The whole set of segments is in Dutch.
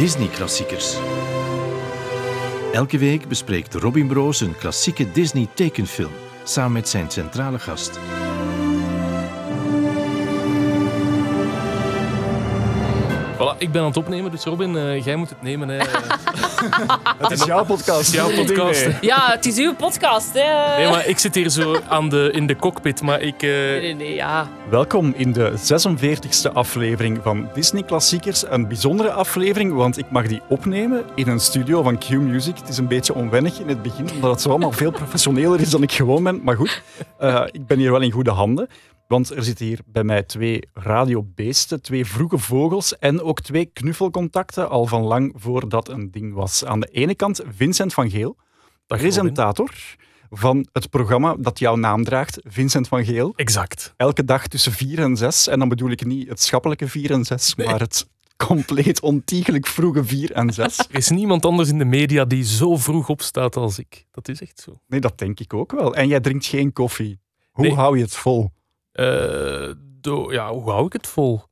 Disney-klassiekers. Elke week bespreekt Robin Broos een klassieke Disney-tekenfilm samen met zijn centrale gast. Voilà, ik ben aan het opnemen, dus Robin, eh, jij moet het nemen. Hè. Het is jouw podcast. Het is jouw podcast. Ja, het is uw podcast, hè. Nee, maar ik zit hier zo aan de, in de cockpit, maar ik... eh, Nee, nee, nee, ja. Welkom in de 46e aflevering van Disney Klassiekers. Een bijzondere aflevering, want ik mag die opnemen in een studio van Q Music. Het is een beetje onwennig in het begin, omdat het zo allemaal veel professioneler is dan ik gewoon ben. Maar goed, eh, ik ben hier wel in goede handen. Want er zitten hier bij mij twee radiobeesten, twee vroege vogels en ook twee knuffelcontacten, al van lang voordat een ding was. Aan de ene kant Vincent van Geel, presentator van het programma dat jouw naam draagt, Vincent van Geel. Exact. Elke dag tussen 4 en 6. En dan bedoel ik niet het schappelijke 4 en 6, maar het compleet ontiegelijk vroege 4 en 6. Er is niemand anders in de media die zo vroeg opstaat als ik. Dat is echt zo. Nee, dat denk ik ook wel. En jij drinkt geen koffie. Hoe Nee. hou je het vol? Eh, ja, hoe hou ik het vol?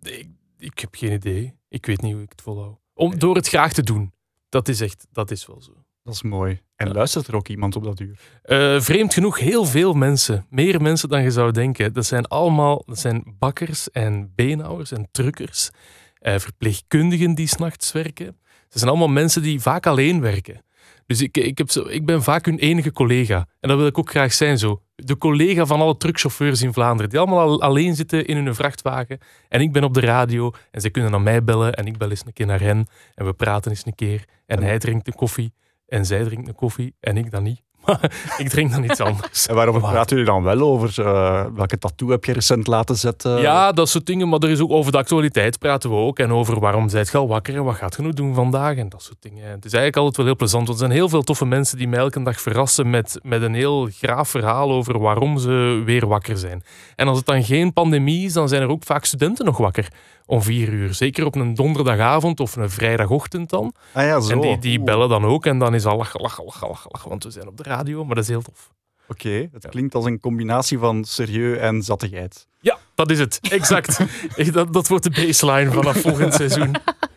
Ik, ik heb geen idee. Ik weet niet hoe ik het volhoud. Om, door het graag te doen. Dat is echt, dat is wel zo. Dat is mooi. En Ja. luistert er ook iemand op dat uur? Eh, vreemd genoeg, heel veel mensen. Meer mensen dan je zou denken. Dat zijn allemaal dat zijn bakkers en beenhouwers en truckers. eh, verpleegkundigen die s'nachts werken. Ze zijn allemaal mensen die vaak alleen werken. Dus ik, ik, heb zo, ik ben vaak hun enige collega. En dat wil ik ook graag zijn zo. De collega van alle truckchauffeurs in Vlaanderen. Die allemaal al- alleen zitten in hun vrachtwagen. En ik ben op de radio. En ze kunnen naar mij bellen. En ik bel eens een keer naar hen. En we praten eens een keer. En hij drinkt een koffie. En zij drinkt een koffie. En ik dan niet. Maar ik drink dan iets anders. En waarover Waar? praten jullie dan wel over? Eh, welke tattoo heb je recent laten zetten? Ja, dat soort dingen. Maar er is ook over de actualiteit praten we ook. En over waarom zijt je al wakker en wat gaat je nu doen vandaag en dat soort dingen. Het is eigenlijk altijd wel heel plezant. Want er zijn heel veel toffe mensen die mij elke dag verrassen met, met een heel graaf verhaal over waarom ze weer wakker zijn. En als het dan geen pandemie is, dan zijn er ook vaak studenten nog wakker om vier uur. Zeker op een donderdagavond of een vrijdagochtend dan. Ah ja, zo. En die, die bellen dan ook. En dan is al lachen, lachen, lachen, lachen, lachen. Want we zijn op de radio, maar dat is heel tof. Oké, het klinkt als een combinatie van serieus en zattigheid. Ja, dat is het. Exact. dat, dat wordt de baseline vanaf volgend seizoen.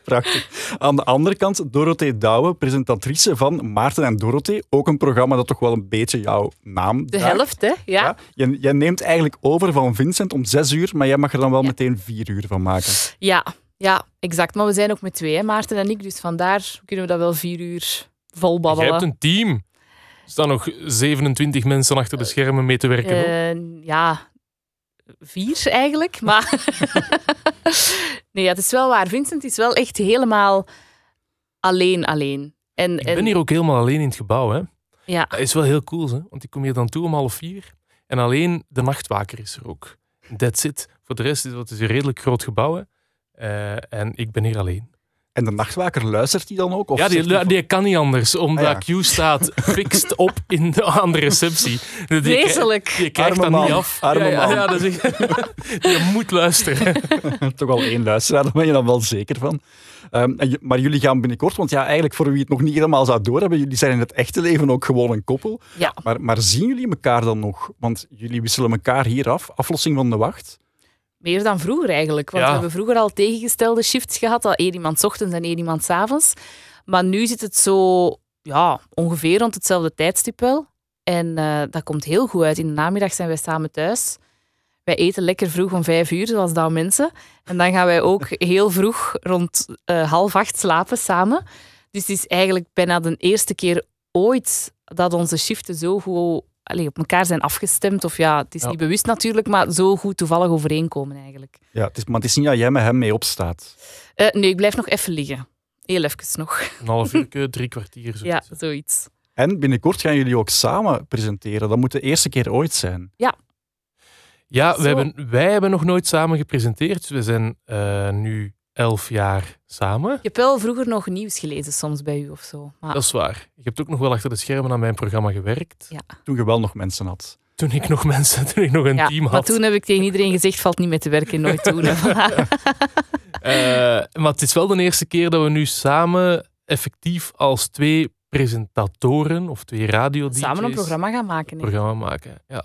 Prachtig. Aan de andere kant, Dorothee Douwe, presentatrice van Maarten en Dorothee. Ook een programma dat toch wel een beetje jouw naam De draagt. helft, hè. Ja. Ja. Jij, jij neemt eigenlijk over van Vincent om zes uur, maar jij mag er dan wel meteen vier uur van maken. Ja, ja, exact. Maar we zijn ook met twee, hè, Maarten en ik. Dus vandaar kunnen we dat wel vier uur vol Jij babbelen. hebt een team. Er staan nog 27 mensen achter de schermen mee te werken. Eh, ja, vier eigenlijk. Maar nee, het is wel waar. Vincent is wel echt helemaal alleen, alleen. En, ik en, ben hier ook helemaal alleen in het gebouw. Hè. Ja, Dat is wel heel cool, hè? want ik kom hier dan toe om half vier. En alleen de nachtwaker is er ook. That's it. Voor de rest is het een redelijk groot gebouw. Hè. Eh, en ik ben hier alleen. En de nachtwaker luistert die dan ook? Of ja, die, hij die kan niet anders, omdat Ah, ja. Q staat fixed op in de, aan de receptie. Die, vreselijk. je krijgt Arme dat niet af. arme ja, ja, man. ja, dat is echt- je moet luisteren. toch wel één luisteraar, daar ben je dan wel zeker van. Ehm, en maar jullie gaan binnenkort, want ja, eigenlijk voor wie het nog niet helemaal zou doorhebben, jullie zijn in het echte leven ook gewoon een koppel. Ja. Maar, maar zien jullie elkaar dan nog? Want jullie wisselen elkaar hier af, aflossing van de wacht. Meer dan vroeger eigenlijk. Want Ja. we hebben vroeger al tegengestelde shifts gehad. Al één iemand 's ochtends en één iemand 's avonds. Maar nu zit het zo ja, ongeveer rond hetzelfde tijdstip wel. En eh, dat komt heel goed uit. In de namiddag zijn wij samen thuis. Wij eten lekker vroeg om vijf uur, zoals dat mensen. En dan gaan wij ook heel vroeg rond eh, half acht slapen samen. Dus het is eigenlijk bijna de eerste keer ooit dat onze shiften zo goed allee, op elkaar zijn afgestemd. Of ja, het is Ja. niet bewust natuurlijk, maar zo goed toevallig overeenkomen eigenlijk. Ja, het is, maar het is niet dat jij met hem mee opstaat. Eh, nee, ik blijf nog even liggen. Heel even nog. Een half uur, drie kwartier. Zo. Ja, zoiets. En binnenkort gaan jullie ook samen presenteren. Dat moet de eerste keer ooit zijn. Ja, Zo. wij hebben, wij hebben nog nooit samen gepresenteerd. We zijn eh, nu elf jaar samen. Ik heb wel vroeger nog nieuws gelezen soms bij u of zo. Maar Dat is waar. Je hebt ook nog wel achter de schermen aan mijn programma gewerkt. Toen je wel nog mensen had. Toen ik nog mensen, toen ik nog een ja, team maar had. toen heb ik tegen iedereen gezegd, valt niet mee te werken, nooit doen. Eh, maar het is wel de eerste keer dat we nu samen effectief als twee presentatoren of twee radio Samen een programma gaan maken. hè. programma maken. Ja.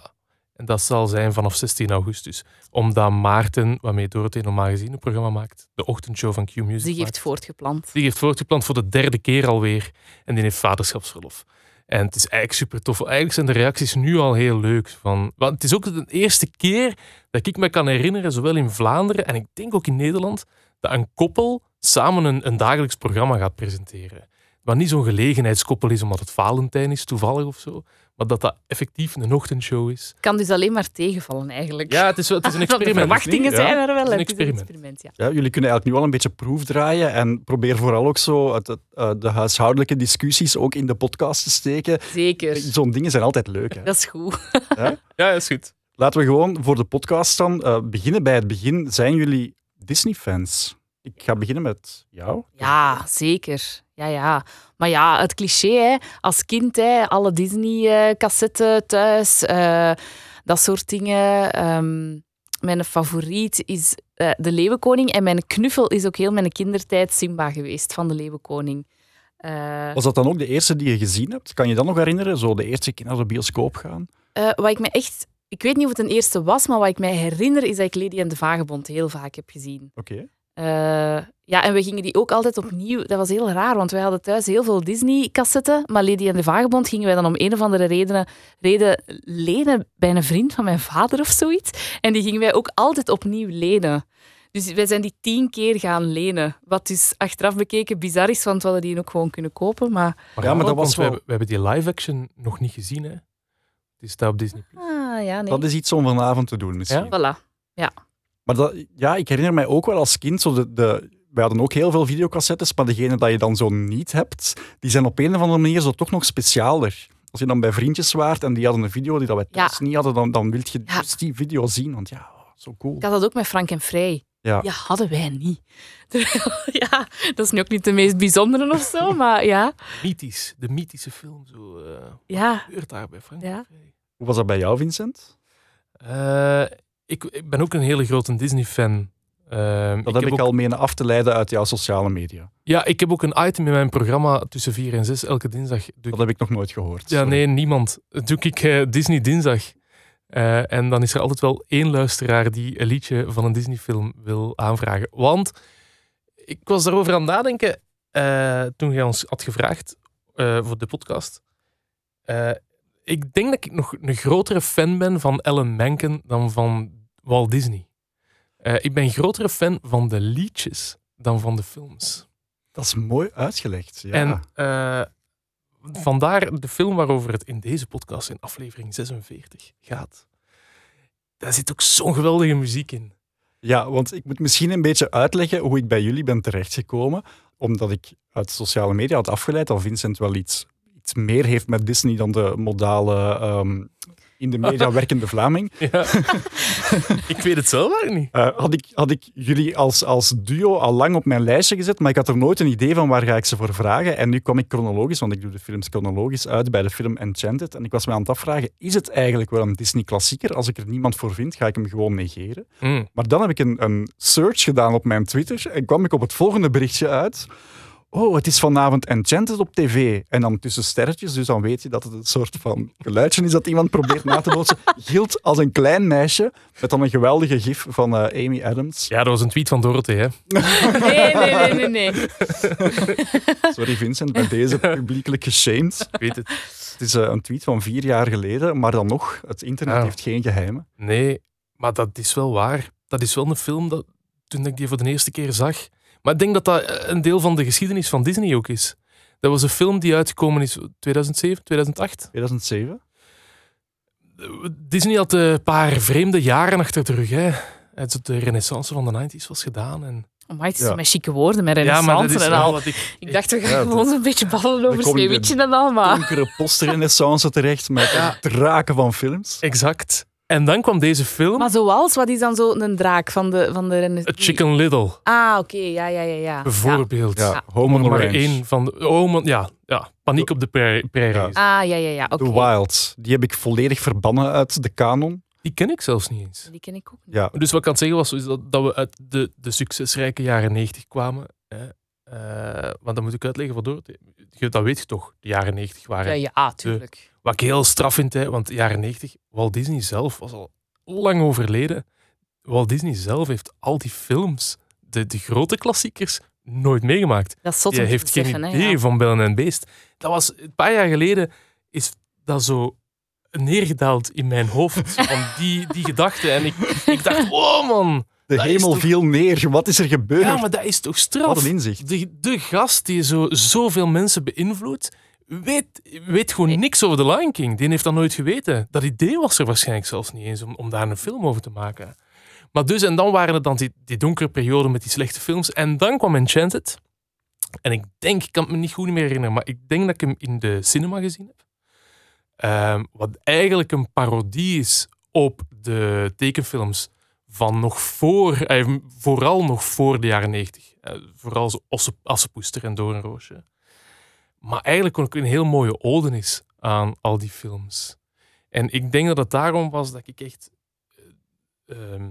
En dat zal zijn vanaf 16 augustus. Omdat Maarten, waarmee Dorothee normaal gezien een programma maakt, de ochtendshow van Q-Music Die heeft voortgeplant. Die heeft voortgepland voor de derde keer alweer. En die heeft vaderschapsverlof. En het is eigenlijk super tof. Eigenlijk zijn de reacties nu al heel leuk. Van, want het is ook de eerste keer dat ik me kan herinneren, zowel in Vlaanderen en ik denk ook in Nederland, dat een koppel samen een, een dagelijks programma gaat presenteren. Wat niet zo'n gelegenheidskoppel is omdat het Valentijn is, toevallig of zo. Maar dat dat effectief een ochtendshow is. Kan dus alleen maar tegenvallen eigenlijk. Ja, het is, het is een Want de experiment. verwachtingen Ja. zijn er wel. Het is een Het is een experiment. experiment, ja. Ja, jullie kunnen eigenlijk nu al een beetje proefdraaien en probeer vooral ook zo het, het, eh, de huishoudelijke discussies ook in de podcast te steken. Zeker. Zo'n dingen zijn altijd leuk. Hè? Dat is goed. Ja, dat is goed. Laten we gewoon voor de podcast dan eh, beginnen bij het begin. Zijn jullie Disney-fans? Ik ga beginnen met jou. Ja, zeker. Ja, ja. Maar ja, het cliché, hè. als kind, hè, alle Disney-cassetten thuis, eh, dat soort dingen. Ehm, mijn favoriet is eh, De Leeuwenkoning. En mijn knuffel is ook heel mijn kindertijd Simba geweest, van De Leeuwenkoning. Eh, Was dat dan ook de eerste die je gezien hebt? Kan je dat nog herinneren? Zo de eerste keer naar de bioscoop gaan? wat ik me echt... Ik weet niet of het een eerste was, maar wat ik mij herinner is dat ik Lady en de Vagebond heel vaak heb gezien. Oké. Eh, ja, en we gingen die ook altijd opnieuw. Dat was heel raar, want wij hadden thuis heel veel Disney-cassetten. Maar Lady en de Vagebond gingen wij dan om een of andere reden, reden lenen bij een vriend van mijn vader of zoiets. En die gingen wij ook altijd opnieuw lenen. Dus wij zijn die tien keer gaan lenen. Wat dus achteraf bekeken bizar is, want we hadden die ook gewoon kunnen kopen. Maar Maar, Ja, maar dat was we, wel- hebben, we hebben die live-action nog niet gezien. Hè? Die staat op Disney+. ah, ja, nee. Dat is iets om vanavond te doen misschien. Ja? Voilà. Maar dat, ja, ik herinner mij ook wel als kind, zo de, de, wij hadden ook heel veel videocassettes, maar degene dat je dan zo niet hebt, die zijn op een of andere manier zo toch nog specialer. Als je dan bij vriendjes waart en die hadden een video die dat wij thuis niet hadden, dan, dan wil je Ja. dus die video zien, want ja, zo cool. Ik had dat ook met Frank en Vrij. Ja. Ja, hadden wij niet. ja, dat is nu ook niet de meest bijzondere of zo, maar ja. Mythisch. De mythische film. Zo, eh, Ja, Wat gebeurt daar bij Frank? Ja. Hoe was dat bij jou, Vincent? Eh, ik, ik ben ook een hele grote Disney-fan. Ehm, Dat heb ik ook, al menen af te leiden uit jouw sociale media. Ja, ik heb ook een item in mijn programma tussen 4 en 6 elke dinsdag. Doe Dat ik, heb ik nog nooit gehoord. ja, sorry. nee, niemand. Doe ik eh, Disney Dinsdag. Eh, en dan is er altijd wel één luisteraar die een liedje van een Disney-film wil aanvragen. Want ik was daarover aan het nadenken eh, toen jij ons had gevraagd voor de podcast. Ik denk dat ik nog een grotere fan ben van Ellen Menken dan van Walt Disney. Eh, ik ben grotere fan van de liedjes dan van de films. Dat is mooi uitgelegd. Ja. En eh, vandaar de film waarover het in deze podcast in aflevering 46 gaat. Daar zit ook zo'n geweldige muziek in. Ja, want ik moet misschien een beetje uitleggen hoe ik bij jullie ben terechtgekomen. Omdat ik uit sociale media had afgeleid dat Vincent wel iets, iets meer heeft met Disney dan de modale, ehm, in de media werkende Vlaming. Ja. ik weet het zelf niet. Eh, had, ik, had ik jullie als, als duo al lang op mijn lijstje gezet, maar ik had er nooit een idee van waar ga ik ze voor vragen. En nu kwam ik chronologisch, want ik doe de films chronologisch uit bij de film Enchanted. En ik was me aan het afvragen, is het eigenlijk wel een Disney-klassieker? Als ik er niemand voor vind, ga ik hem gewoon negeren. Mm. Maar dan heb ik een, een search gedaan op mijn Twitter en kwam ik op het volgende berichtje uit. Oh, het is vanavond Enchanted op tv. En dan tussen sterretjes, dus dan weet je dat het een soort van geluidje is dat iemand probeert na te bootsen. Gilt als een klein meisje met dan een geweldige gif van eh, Amy Adams. Ja, dat was een tweet van Dorothee. Hè? nee, nee, nee, nee. nee. Sorry Vincent, bij deze publiekelijk geshamed. Ik weet het. Het is eh, een tweet van vier jaar geleden, maar dan nog, het internet Ah. heeft geen geheimen. Nee, maar dat is wel waar. Dat is wel een film dat toen ik die voor de eerste keer zag. Maar ik denk dat dat eh, een deel van de geschiedenis van Disney ook is. Dat was een film die uitgekomen is 2007, 2008. 2007? Disney had een paar vreemde jaren achter de rug. Hè. Het de renaissance van de 90s was gedaan. En... Amai, het is Ja. met chique woorden, met Ja, maar dat renaissance is en wel al. ik... Ik dacht, we gaan Ja, gewoon zo'n beetje babbelen over Sneeuwwitje en al, maar... Donkere postrenaissance terecht met Ja. draken van films. Exact. En dan kwam deze film, Maar zoals, wat is dan zo een draak van de, van de renaissance? Chicken Little, Ah, oké, ja, ja, ja. ja. bijvoorbeeld. Ja, Home on the maar Range. één van de... Oh, man, ja, ja, Paniek op de prairie. Ja. Ja. Ah, ja, ja, ja, oké. The Wilds. Die heb ik volledig verbannen uit de kanon. Die ken ik zelfs niet eens. Die ken ik ook niet. Ja, Dus wat ik aan het zeggen was, is dat, dat we uit de, de succesrijke jaren 90 kwamen. Hè. Eh, want dan moet ik uitleggen waardoor. Je- Dat weet je toch, de jaren 90 waren. Ja, ja, tuurlijk. Wat ik heel straf vind, hè, want de jaren 90, Walt Disney zelf was al lang overleden. Walt Disney zelf heeft al die films, de, de grote klassiekers, nooit meegemaakt. Dat is zot Je heeft geen hè, idee ja. van Bellen en Beest. Dat was een paar jaar geleden, is dat zo neergedaald in mijn hoofd, van die, die gedachte. En ik, ik dacht, oh man, De Dat hemel toch- viel neer. Wat is er gebeurd? ja, maar dat is toch Wat straf. een inzicht. De, de gast die zo, zoveel mensen beïnvloedt, weet, weet gewoon niks over The Lion King. Die heeft dat nooit geweten. Dat idee was er waarschijnlijk zelfs niet eens om, om daar een film over te maken. Maar dus, en dan waren het dan die, die donkere periode met die slechte films. En dan kwam Enchanted. En ik denk, ik kan het me niet goed meer herinneren, maar ik denk dat ik hem in de cinema gezien heb. Ehm, wat eigenlijk een parodie is op de tekenfilms van nog voor, eh, vooral nog voor de jaren 90. Eh, vooral Osse, Assepoester en Doornroosje. Maar eigenlijk ook een heel mooie ode is aan al die films. En ik denk dat het daarom was dat ik echt eh, ehm,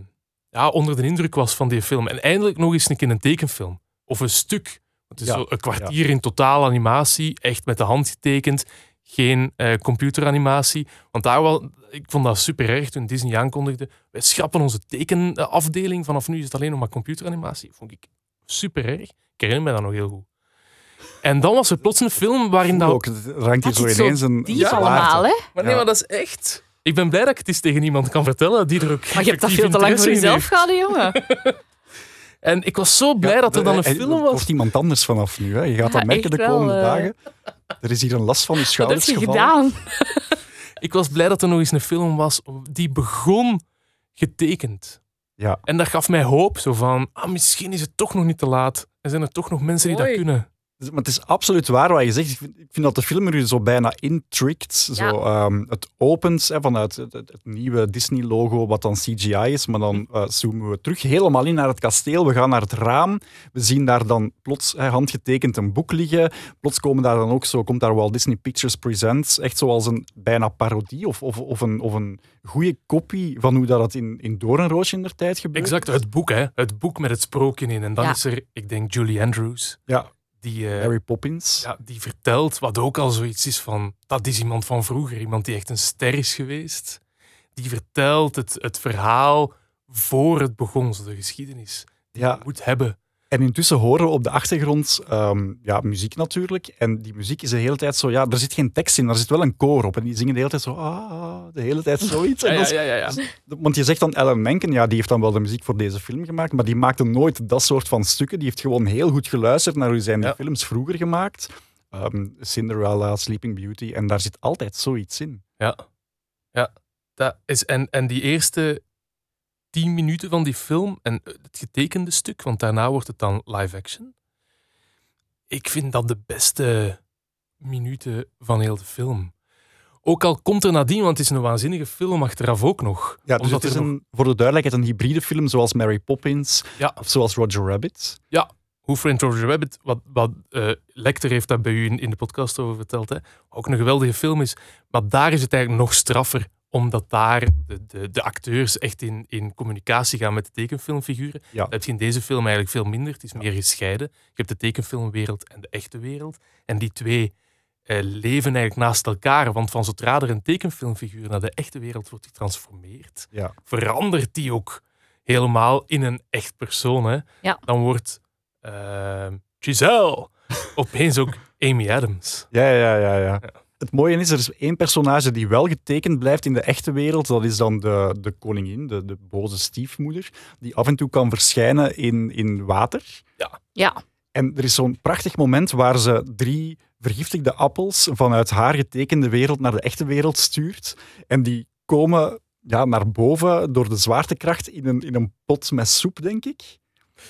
ja, onder de indruk was van die film. En eindelijk nog eens een keer een tekenfilm. Of een stuk. Het is Ja, zo een kwartier in totaal animatie, echt met de hand getekend. Geen eh, computeranimatie. Want daar wel, ik vond dat super erg toen Disney aankondigde. Wij schrappen onze tekenafdeling. Vanaf nu is het alleen nog maar computeranimatie. Vond ik super erg. Ik herinner me dat nog heel goed. En dan was er plots een film waarin dat... Ook, het rankt hier Dat zo is zo ineens een een allemaal, hè? Maar nee, maar dat is echt... Ik ben blij dat ik het eens tegen iemand kan vertellen die er ook Maar je hebt dat veel te lang voor jezelf gehad, jongen. En ik was zo blij dat er dan een film was. wordt iemand anders vanaf nu. Hè. Je gaat Ja, dat merken de wel, komende eh. dagen. Er is hier een last van je Wat heb schouders je gevallen. gedaan? Ik was blij dat er nog eens een film was die begon getekend. Ja. En dat gaf mij hoop. Zo van, ah, misschien is het toch nog niet te laat. Er zijn er toch nog mensen die dat kunnen. Dus- Maar het is absoluut waar wat je zegt. Ik vind, ik vind dat de film er zo bijna intrickt. Zo, ehm, het opent hè, vanuit het, nieuwe Disney-logo, wat dan CGI is. Maar dan eh, zoomen we terug helemaal in naar het kasteel. We gaan naar het raam. We zien daar dan plots hè, handgetekend een boek liggen. Plots komen daar dan ook zo, komt daar Walt Disney Pictures Presents. Echt zoals een bijna parodie of, of, of een, of een goede kopie van hoe dat in, in Doornroosje in der tijd gebeurt. Exact, het boek, hè. Het boek met het sprookje in. En dan Ja. is er, ik denk, Julie Andrews. Ja, Die, eh, Mary Poppins. ja, die vertelt, wat ook al zoiets is van, dat is iemand van vroeger, iemand die echt een ster is geweest. Die vertelt het, het verhaal voor het begon, zo de geschiedenis. Die Ja. je moet hebben. En intussen horen we op de achtergrond ehm, ja, muziek natuurlijk. En die muziek is de hele tijd zo... Ja, er zit geen tekst in, er zit wel een koor op. En die zingen de hele tijd zo... Ah, de hele tijd zoiets. Ja, ja, ja, ja, ja. Want je zegt dan Alan Menken, ja, die heeft dan wel de muziek voor deze film gemaakt, maar die maakte nooit dat soort van stukken. Die heeft gewoon heel goed geluisterd naar hoe zijn die films vroeger gemaakt. Ehm, Cinderella, Sleeping Beauty. En daar zit altijd zoiets in. Ja, ja. Dat is, en, en die eerste tien minuten van die film en het getekende stuk, want daarna wordt het dan live action. Ik vind dat de beste minuten van heel de film. Ook al komt er nadien, want het is een waanzinnige film achteraf ook nog. Ja, dus Omdat het is nog- een, voor de duidelijkheid een hybride film zoals Mary Poppins Ja. of zoals Roger Rabbit. Hoe Framed Roger Rabbit, wat, wat eh, Lecter heeft dat bij u in, in de podcast over verteld, hè, ook een geweldige film is. Maar daar is het eigenlijk nog straffer, omdat daar de, de, de acteurs echt in, in communicatie gaan met de tekenfilmfiguren. Ja. Dat heb je in deze film eigenlijk veel minder. Het is meer gescheiden. Je hebt de tekenfilmwereld en de echte wereld. En die twee eh, leven eigenlijk naast elkaar. Want van zodra er een tekenfilmfiguur naar de echte wereld wordt getransformeerd, Ja. verandert die ook helemaal in een echt persoon. Hè? Ja. Dan wordt eh, Giselle opeens ook Amy Adams. Ja, ja, ja, ja. Ja. Het mooie is, er is één personage die wel getekend blijft in de echte wereld. Dat is dan de, de koningin, de, de boze stiefmoeder, die af en toe kan verschijnen in, in water. Ja, En er is zo'n prachtig moment waar ze drie vergiftigde appels vanuit haar getekende wereld naar de echte wereld stuurt. En die komen ja, naar boven door de zwaartekracht in een, in een pot met soep, denk ik.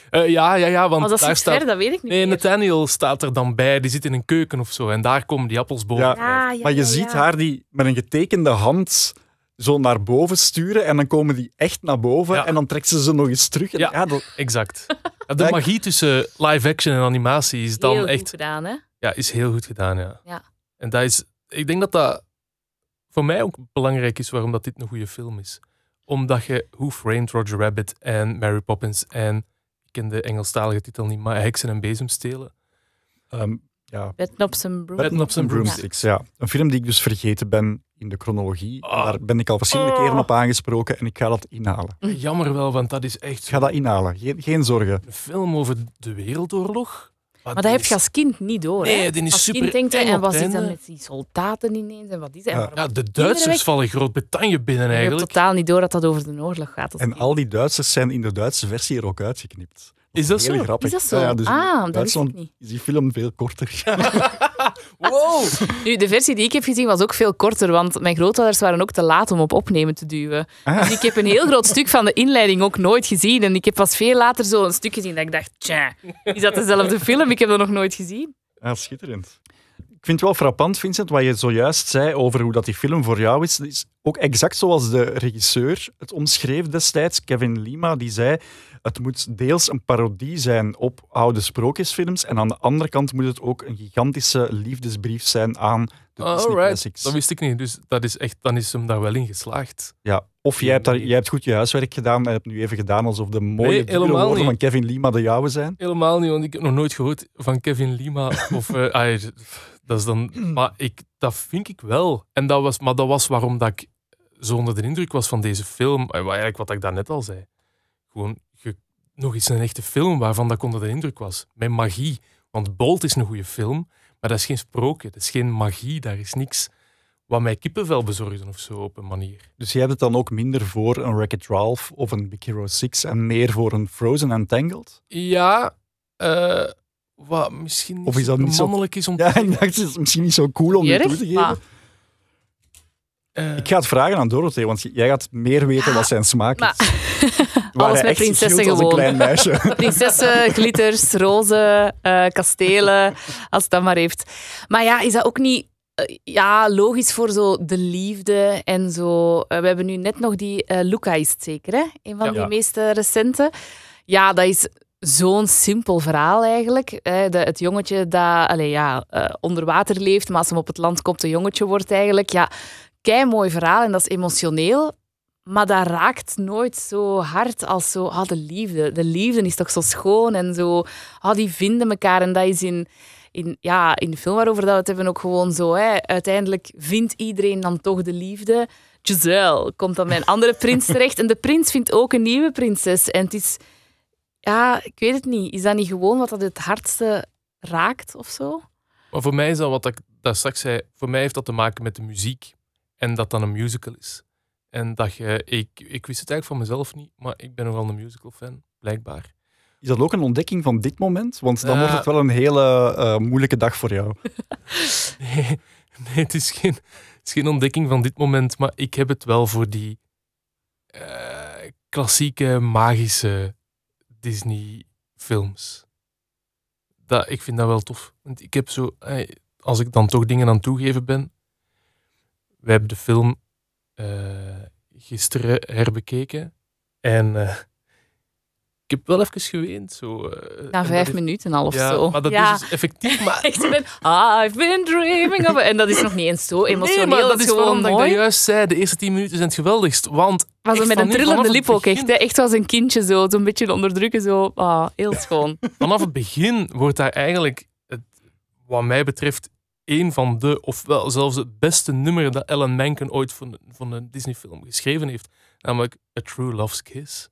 Eh, ja, ja, ja, want dat daar staat... ver, dat weet ik niet Nee, meer. Nathaniel staat er dan bij. Die zit in een keuken of zo. En daar komen die appels boven. Ja. Ja, ja, maar je ja, ziet ja. haar die met een getekende hand zo naar boven sturen en dan komen die echt naar boven Ja. en dan trekt ze ze nog eens terug. En Ja. ja, dat, Exact. De magie tussen live action en animatie is dan Heel echt goed gedaan, hè? Ja, is heel goed gedaan, ja. Ja. En dat is, ik denk dat dat voor mij ook belangrijk is waarom dat dit een goede film is. Omdat je Who Framed Roger Rabbit en Mary Poppins en, ken de Engelstalige titel niet, maar Heksen en Bezemstelen, Ehm, ja, Bedknops en Broomsticks, ja. Een film die ik dus vergeten ben in de chronologie. Ah. daar ben ik al verschillende Ah. keren op aangesproken en ik ga dat inhalen. Jammer wel, want dat is Ik echt ga dat inhalen, geen, geen zorgen. een film over de Wereldoorlog. Maar dat heb je is- als kind niet door. Nee, hè? die is als super kind denkt en wat is dat einde. met die soldaten ineens? En wat is dat? Ja. de. Duitsers vallen Groot-Brittannië binnen Je hebt eigenlijk. totaal niet door dat dat over de oorlog gaat. En kind. al die Duitsers zijn in de Duitse versie er ook uitgeknipt. Is dat Heel zo? grappig. Is dat zo? Ja, ja, dus ah, dat wist ik Duitsland niet. is die film veel korter. Wow! Nu, de versie die ik heb gezien was ook veel korter, want mijn grootouders waren ook te laat om op opnemen te duwen. Ah. Dus ik heb een heel groot stuk van de inleiding ook nooit gezien. En ik heb pas veel later zo een stuk gezien dat ik dacht, tja, is dat dezelfde film? Ik heb dat nog nooit gezien. Ja, schitterend. Ik vind het wel frappant, Vincent, wat je zojuist zei over hoe dat die film voor jou is. Is ook exact zoals de regisseur het omschreef destijds, Kevin Lima, die zei het moet deels een parodie zijn op oude sprookjesfilms en aan de andere kant moet het ook een gigantische liefdesbrief zijn aan de Disney Alright, classics. dat wist ik niet. Dus dat is echt, dan is hem daar wel in geslaagd. Ja, of jij hebt, daar, jij hebt goed je huiswerk gedaan en hebt nu even gedaan alsof de mooie Nee, woorden niet. van Kevin Lima de jouwe zijn. Helemaal niet, want ik heb nog nooit gehoord van Kevin Lima. Of, eh, ah, dat is dan, maar ik, dat vind ik wel. En dat was, maar dat was waarom dat ik zo onder de indruk was van deze film. Eh, Eigenlijk wat ik daarnet al zei. Gewoon ge- nog eens een echte film waarvan dat ik onder de indruk was. Met magie. Want Bolt is een goede film, maar dat is geen sprookje. Dat is geen magie. Daar is niks wat mij kippenvel bezorgde of zo op een manier. Dus jij hebt het dan ook minder voor een Wreck-It Ralph of een Big Hero 6 en meer voor een Frozen en Tangled? Ja, eh, wat misschien niet Of is dat zo niet zo- mannelijk is om te Ja, ik dacht, het is misschien niet zo cool om je Erg, toe te geven. Eh, Ik ga het vragen aan Dorothee, want jij gaat meer weten wat zijn smaak maar- is. Alles met echt prinsessen gilt als een gewoon. klein meisje. Prinsessen, glitters, rozen, eh, kastelen, als het dat maar heeft. Maar ja, is dat ook niet eh, ja, logisch voor zo de liefde en zo? Eh, we hebben nu net nog die eh, Luca, is het zeker, hè? Een van Ja. die meest recente. Ja, dat is zo'n simpel verhaal eigenlijk. het jongetje dat allee, ja, eh, onder water leeft, maar als hem op het land komt, een jongetje wordt eigenlijk. Ja, kei mooi verhaal en dat is emotioneel. Maar dat raakt nooit zo hard als zo, ah, de liefde. De liefde is toch zo schoon en zo, ah, die vinden elkaar. En dat is in, in, ja, in de film waarover dat we het hebben ook gewoon zo. Hè. Uiteindelijk vindt iedereen dan toch de liefde. Giselle komt dan bij een andere prins terecht. En de prins vindt ook een nieuwe prinses. En het is, ja, ik weet het niet. Is dat niet gewoon wat dat het hardste raakt of zo? Maar voor mij is dat wat ik daar straks zei. Voor mij heeft dat te maken met de muziek. En dat dan een musical is. En dat je, ik, ik wist het eigenlijk van mezelf niet, maar ik ben nogal een musical fan, blijkbaar. Is dat ook een ontdekking van dit moment? Want dan wordt het wel een hele eh, moeilijke dag voor jou. Nee, nee het, is geen, het is geen ontdekking van dit moment, maar ik heb het wel voor die eh, klassieke, magische Disney-films. Dat, ik vind dat wel tof. Want ik heb zo, eh, als ik dan toch dingen aan toegeven ben. We hebben de film eh, gisteren herbekeken. En eh, ik heb wel even geweend. Zo, eh, Na vijf minuten al of ja, zo. Maar dat ja. is dus effectief. Maar Echt, ik ben, I've been dreaming of... En dat is nog niet eens zo emotioneel. Nee, maar dat is gewoon waarom dat ik mooi. dat juist zei. De eerste tien minuten zijn het geweldigst. Want echt met een trillende lip ook begin- echt. Hè. Echt zoals een kindje zo. Zo'n beetje onderdrukken. Zo. Ah, heel schoon. Vanaf het begin wordt daar eigenlijk, het, wat mij betreft, een van de, of wel zelfs het beste nummer dat Ellen Menken ooit van, van een Disney-film geschreven heeft. Namelijk A True Love's Kiss.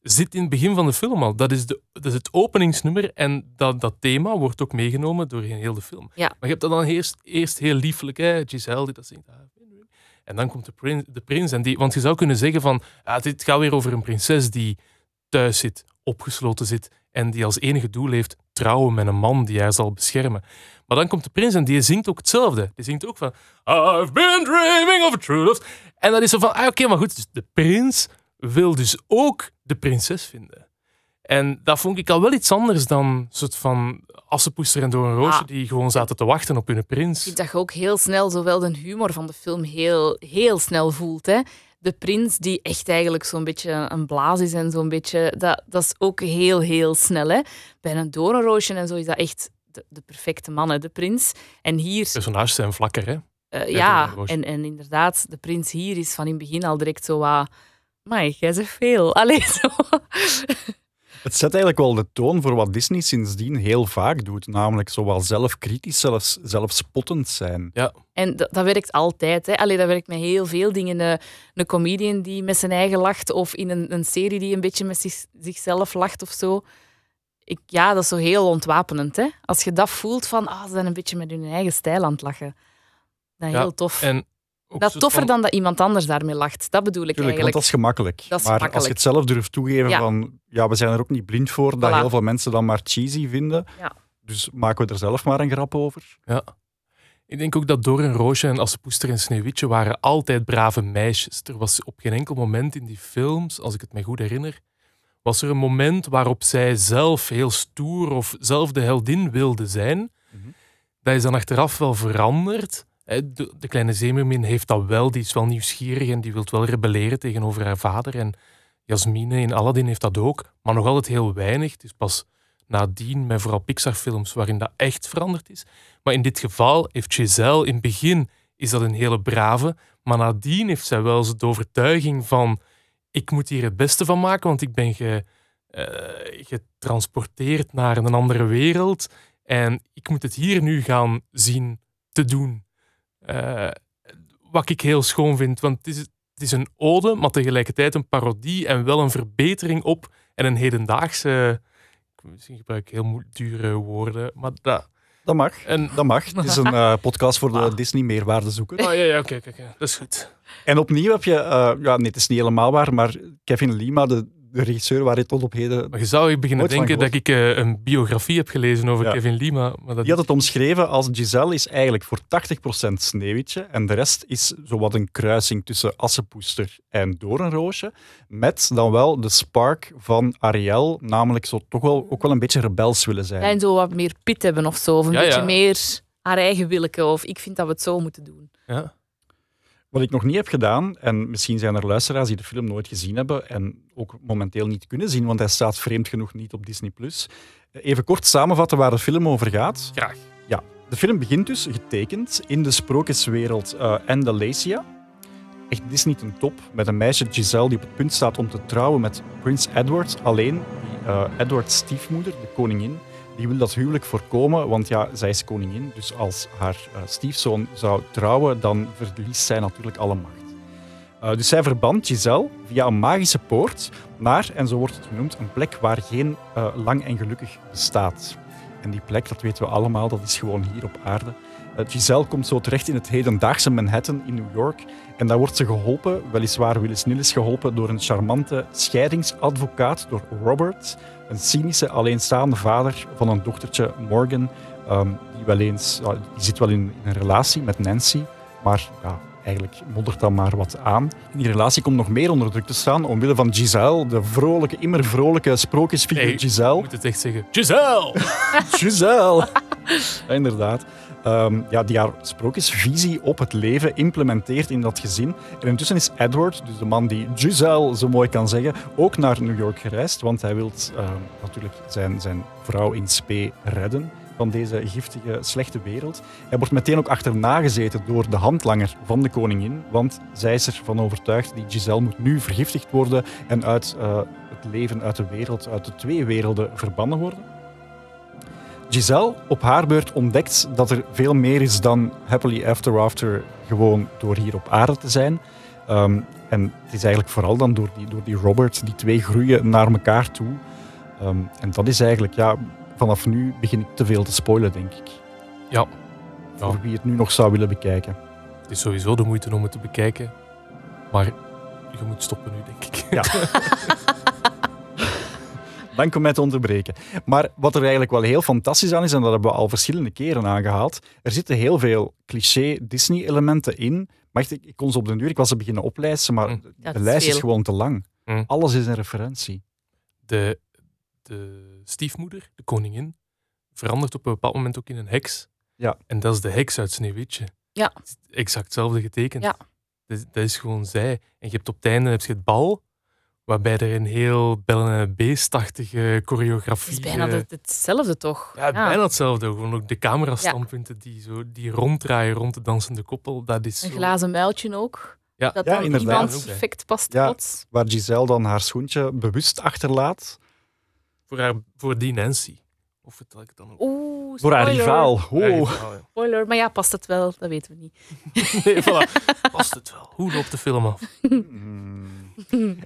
Zit in het begin van de film al. Dat is, de, dat is het openingsnummer en dat, dat thema wordt ook meegenomen door heel de film. Ja. Maar je hebt dat dan eerst, eerst heel liefelijk, hè? Giselle die dat zingt. ah, En dan komt de prins, de prins en die, want je zou kunnen zeggen van, ah, dit gaat weer over een prinses die thuis zit, opgesloten zit en die als enige doel heeft trouwen met een man die haar zal beschermen. Maar dan komt de prins en die zingt ook hetzelfde. Die zingt ook van I've been dreaming of a true love. En dan is er van, ah, oké, maar goed, dus de prins wil dus ook de prinses vinden. En dat vond ik al wel iets anders dan een soort van Assepoester en door een roosje Ah. die gewoon zaten te wachten op hun Ik prins. vind dat je ook heel snel zowel de humor van de film heel, heel snel voelt. Hè. De prins die echt eigenlijk zo'n beetje een blaas is en zo'n beetje... Dat, dat is ook heel, heel snel. Hè. Bij een doornroosje en zo is dat echt de, de perfecte man, hè, de prins. En hier... Personages zijn vlakker, hè? Eh, ja, Doornroosje. en, en inderdaad, de prins hier is van in het begin al direct zo wat... Maar jij zegt veel. Allee, zo. Het zet eigenlijk wel de toon voor wat Disney sindsdien heel vaak doet. Namelijk zowel zelfkritisch, zelfs, zelfs spottend zijn. En dat, dat werkt altijd. Hè. Allee, dat werkt met heel veel dingen. Een, een comedian die met zijn eigen lacht, of in een, een serie die een beetje met zich, zichzelf lacht of zo. Ik, ja, dat is zo heel ontwapenend. Hè. Als je dat voelt van, ah, ze zijn een beetje met hun eigen stijl aan het lachen. Dat is Ja, heel tof. En dat is toffer van- dan dat iemand anders daarmee lacht. Dat bedoel ik Tuurlijk, want eigenlijk. dat is gemakkelijk. Dat is maar als je het zelf durft toegeven Ja. van, ja, we zijn er ook niet blind voor dat Voilà. heel veel mensen dat maar cheesy vinden. Ja. Dus maken we er zelf maar een grap over. Ja. Ik denk ook dat Door een Roosje en Assepoester en Sneeuwwitje waren altijd brave meisjes. Er was op geen enkel moment in die films, als ik het me goed herinner, was er een moment waarop zij zelf heel stoer of zelf de heldin wilde zijn. Mhm. Dat is dan achteraf wel veranderd. De, de kleine zeemermin heeft dat wel, die is wel nieuwsgierig en die wil wel rebelleren tegenover haar vader. En Jasmine in Aladdin heeft dat ook, maar nog altijd heel weinig. Het is pas nadien met vooral Pixar-films waarin dat echt veranderd is. Maar in dit geval heeft Giselle in het begin is dat een hele brave, maar nadien heeft zij wel eens de overtuiging van ik moet hier het beste van maken, want ik ben eh, getransporteerd naar een andere wereld en ik moet het hier nu gaan zien te doen. Eh, wat ik heel schoon vind, want het is, het is een ode, maar tegelijkertijd een parodie en wel een verbetering op en een hedendaagse... Misschien gebruik ik heel dure woorden, maar dat... Dat mag. En, Dat mag. Het is een eh, podcast voor de Ah. Disney meerwaardezoeker. Oh ja, ja oké, oké, oké. dat is goed. En opnieuw heb je, eh, ja, nee, het is niet helemaal waar, maar Kevin Lima, de, de regisseur waar je tot op heden... Maar je zou beginnen denken dat ik eh, een biografie heb gelezen over Ja. Kevin Lima. Maar dat Die had het omschreven als Giselle is eigenlijk voor 80% Sneeuwwitje en de rest is zowat een kruising tussen Assepoester en Doornroosje, met dan wel de spark van Ariel, namelijk zo toch wel, ook wel een beetje rebels willen zijn. En zo wat meer pit hebben of zo. Of een Ja, beetje ja. meer haar eigen willeke. Of ik vind dat we het zo moeten doen. Ja. Wat ik nog niet heb gedaan, en misschien zijn er luisteraars die de film nooit gezien hebben en ook momenteel niet kunnen zien, want hij staat vreemd genoeg niet op Disney+. Even kort samenvatten waar de film over gaat. Graag. De film begint dus getekend in de sprookjeswereld eh Andalasia. Echt Disney ten top, met een meisje Giselle die op het punt staat om te trouwen met prins Edward. Alleen, die, eh, Edwards stiefmoeder, de koningin, die wil dat huwelijk voorkomen, want ja, zij is koningin. Dus als haar eh, stiefzoon zou trouwen, dan verliest zij natuurlijk alle macht. Eh, dus zij verband Giselle via een magische poort naar, en zo wordt het genoemd, een plek waar geen eh, lang en gelukkig bestaat. En die plek, dat weten we allemaal, dat is gewoon hier op aarde. Giselle komt zo terecht in het hedendaagse Manhattan in New York. En daar wordt ze geholpen, weliswaar Willis Nillis geholpen, door een charmante scheidingsadvocaat, door Robert. Een cynische, alleenstaande vader van een dochtertje, Morgan. ehm, die, wel eens, die zit wel in, in een relatie met Nancy, maar ja, eigenlijk moddert dat maar wat aan. Die relatie komt nog meer onder druk te staan, omwille van Giselle, de vrolijke, immer vrolijke sprookjesfiguur Nee, Giselle. Ik moet het echt zeggen. Giselle! Giselle. Ja, inderdaad. Ehm, ja, die haar sprookjesvisie op het leven implementeert in dat gezin. En intussen is Edward, dus de man die Giselle zo mooi kan zeggen, ook naar New York gereisd. Want hij wil natuurlijk zijn, zijn vrouw in spe redden van deze giftige, slechte wereld. Hij wordt meteen ook achterna gezeten door de handlanger van de koningin. Want zij is ervan overtuigd, die Giselle moet nu vergiftigd worden en uit eh, het leven, uit de wereld, uit de twee werelden verbannen worden. Giselle op haar beurt ontdekt dat er veel meer is dan happily after after gewoon door hier op aarde te zijn. Ehm, en het is eigenlijk vooral dan door die, door die Robert, die twee groeien naar elkaar toe. Ehm, en dat is eigenlijk, ja, vanaf nu begin ik te veel te spoilen, denk ik. Ja. Ja. Voor wie het nu nog zou willen bekijken. Het is sowieso de moeite om het te bekijken. Maar je moet stoppen nu, denk ik. Ja. Dank om mij te onderbreken. Maar wat er eigenlijk wel heel fantastisch aan is, en dat hebben we al verschillende keren aangehaald, er zitten heel veel cliché Disney-elementen in. Maar echt, ik, ik kon ze op de duur, ik was ze beginnen oplijsten, maar Mm. de is lijst is gewoon te lang. Mm. Alles is een referentie. De, de stiefmoeder, de koningin, verandert op een bepaald moment ook in een heks. Ja. En dat is de heks uit Sneeuwwitje. Ja. Exact hetzelfde getekend. Ja. Dat, is- dat is gewoon zij. En je hebt op het einde heb je het bal, waarbij er een heel Beestachtige choreografie... Het is bijna eh, het- hetzelfde toch? Ja, bijna hetzelfde. Gewoon ook de camerastandpunten die, zo, die ronddraaien rond de dansende koppel. Dat is Een glazen muiltje ook. Ja. Dat Ja, dan inderdaad. iemand perfect past Ja. plots. Waar Giselle dan haar schoentje bewust achterlaat. Voor, haar, voor die Nancy. Of vertel ik het dan ook? Oeh, Voor haar rivaal. Ja, Oh. rivaal, ja. Spoiler, maar ja, past het wel? Dat weten we niet. Nee, voilà. Past het wel? Hoe loopt de film af?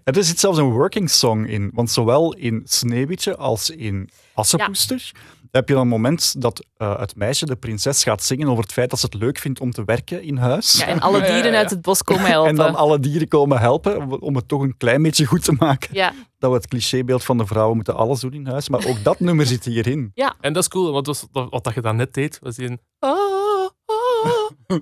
Er zit zelfs een working song in. Want zowel in Sneeuwwitje als in Assepoester heb je dan een moment dat eh, het meisje, de prinses, gaat zingen over het feit dat ze het leuk vindt om te werken in huis. Ja, en alle Ja, ja, dieren ja. uit het bos komen helpen. En dan alle dieren komen helpen om- het toch een klein beetje goed te maken. Ja, Dat we het clichébeeld van de vrouwen moeten alles doen in huis. Maar ook dat nummer zit hierin. En dat is cool, want was, dat- wat dat je dan net deed, was in... "Ah, ah, ah."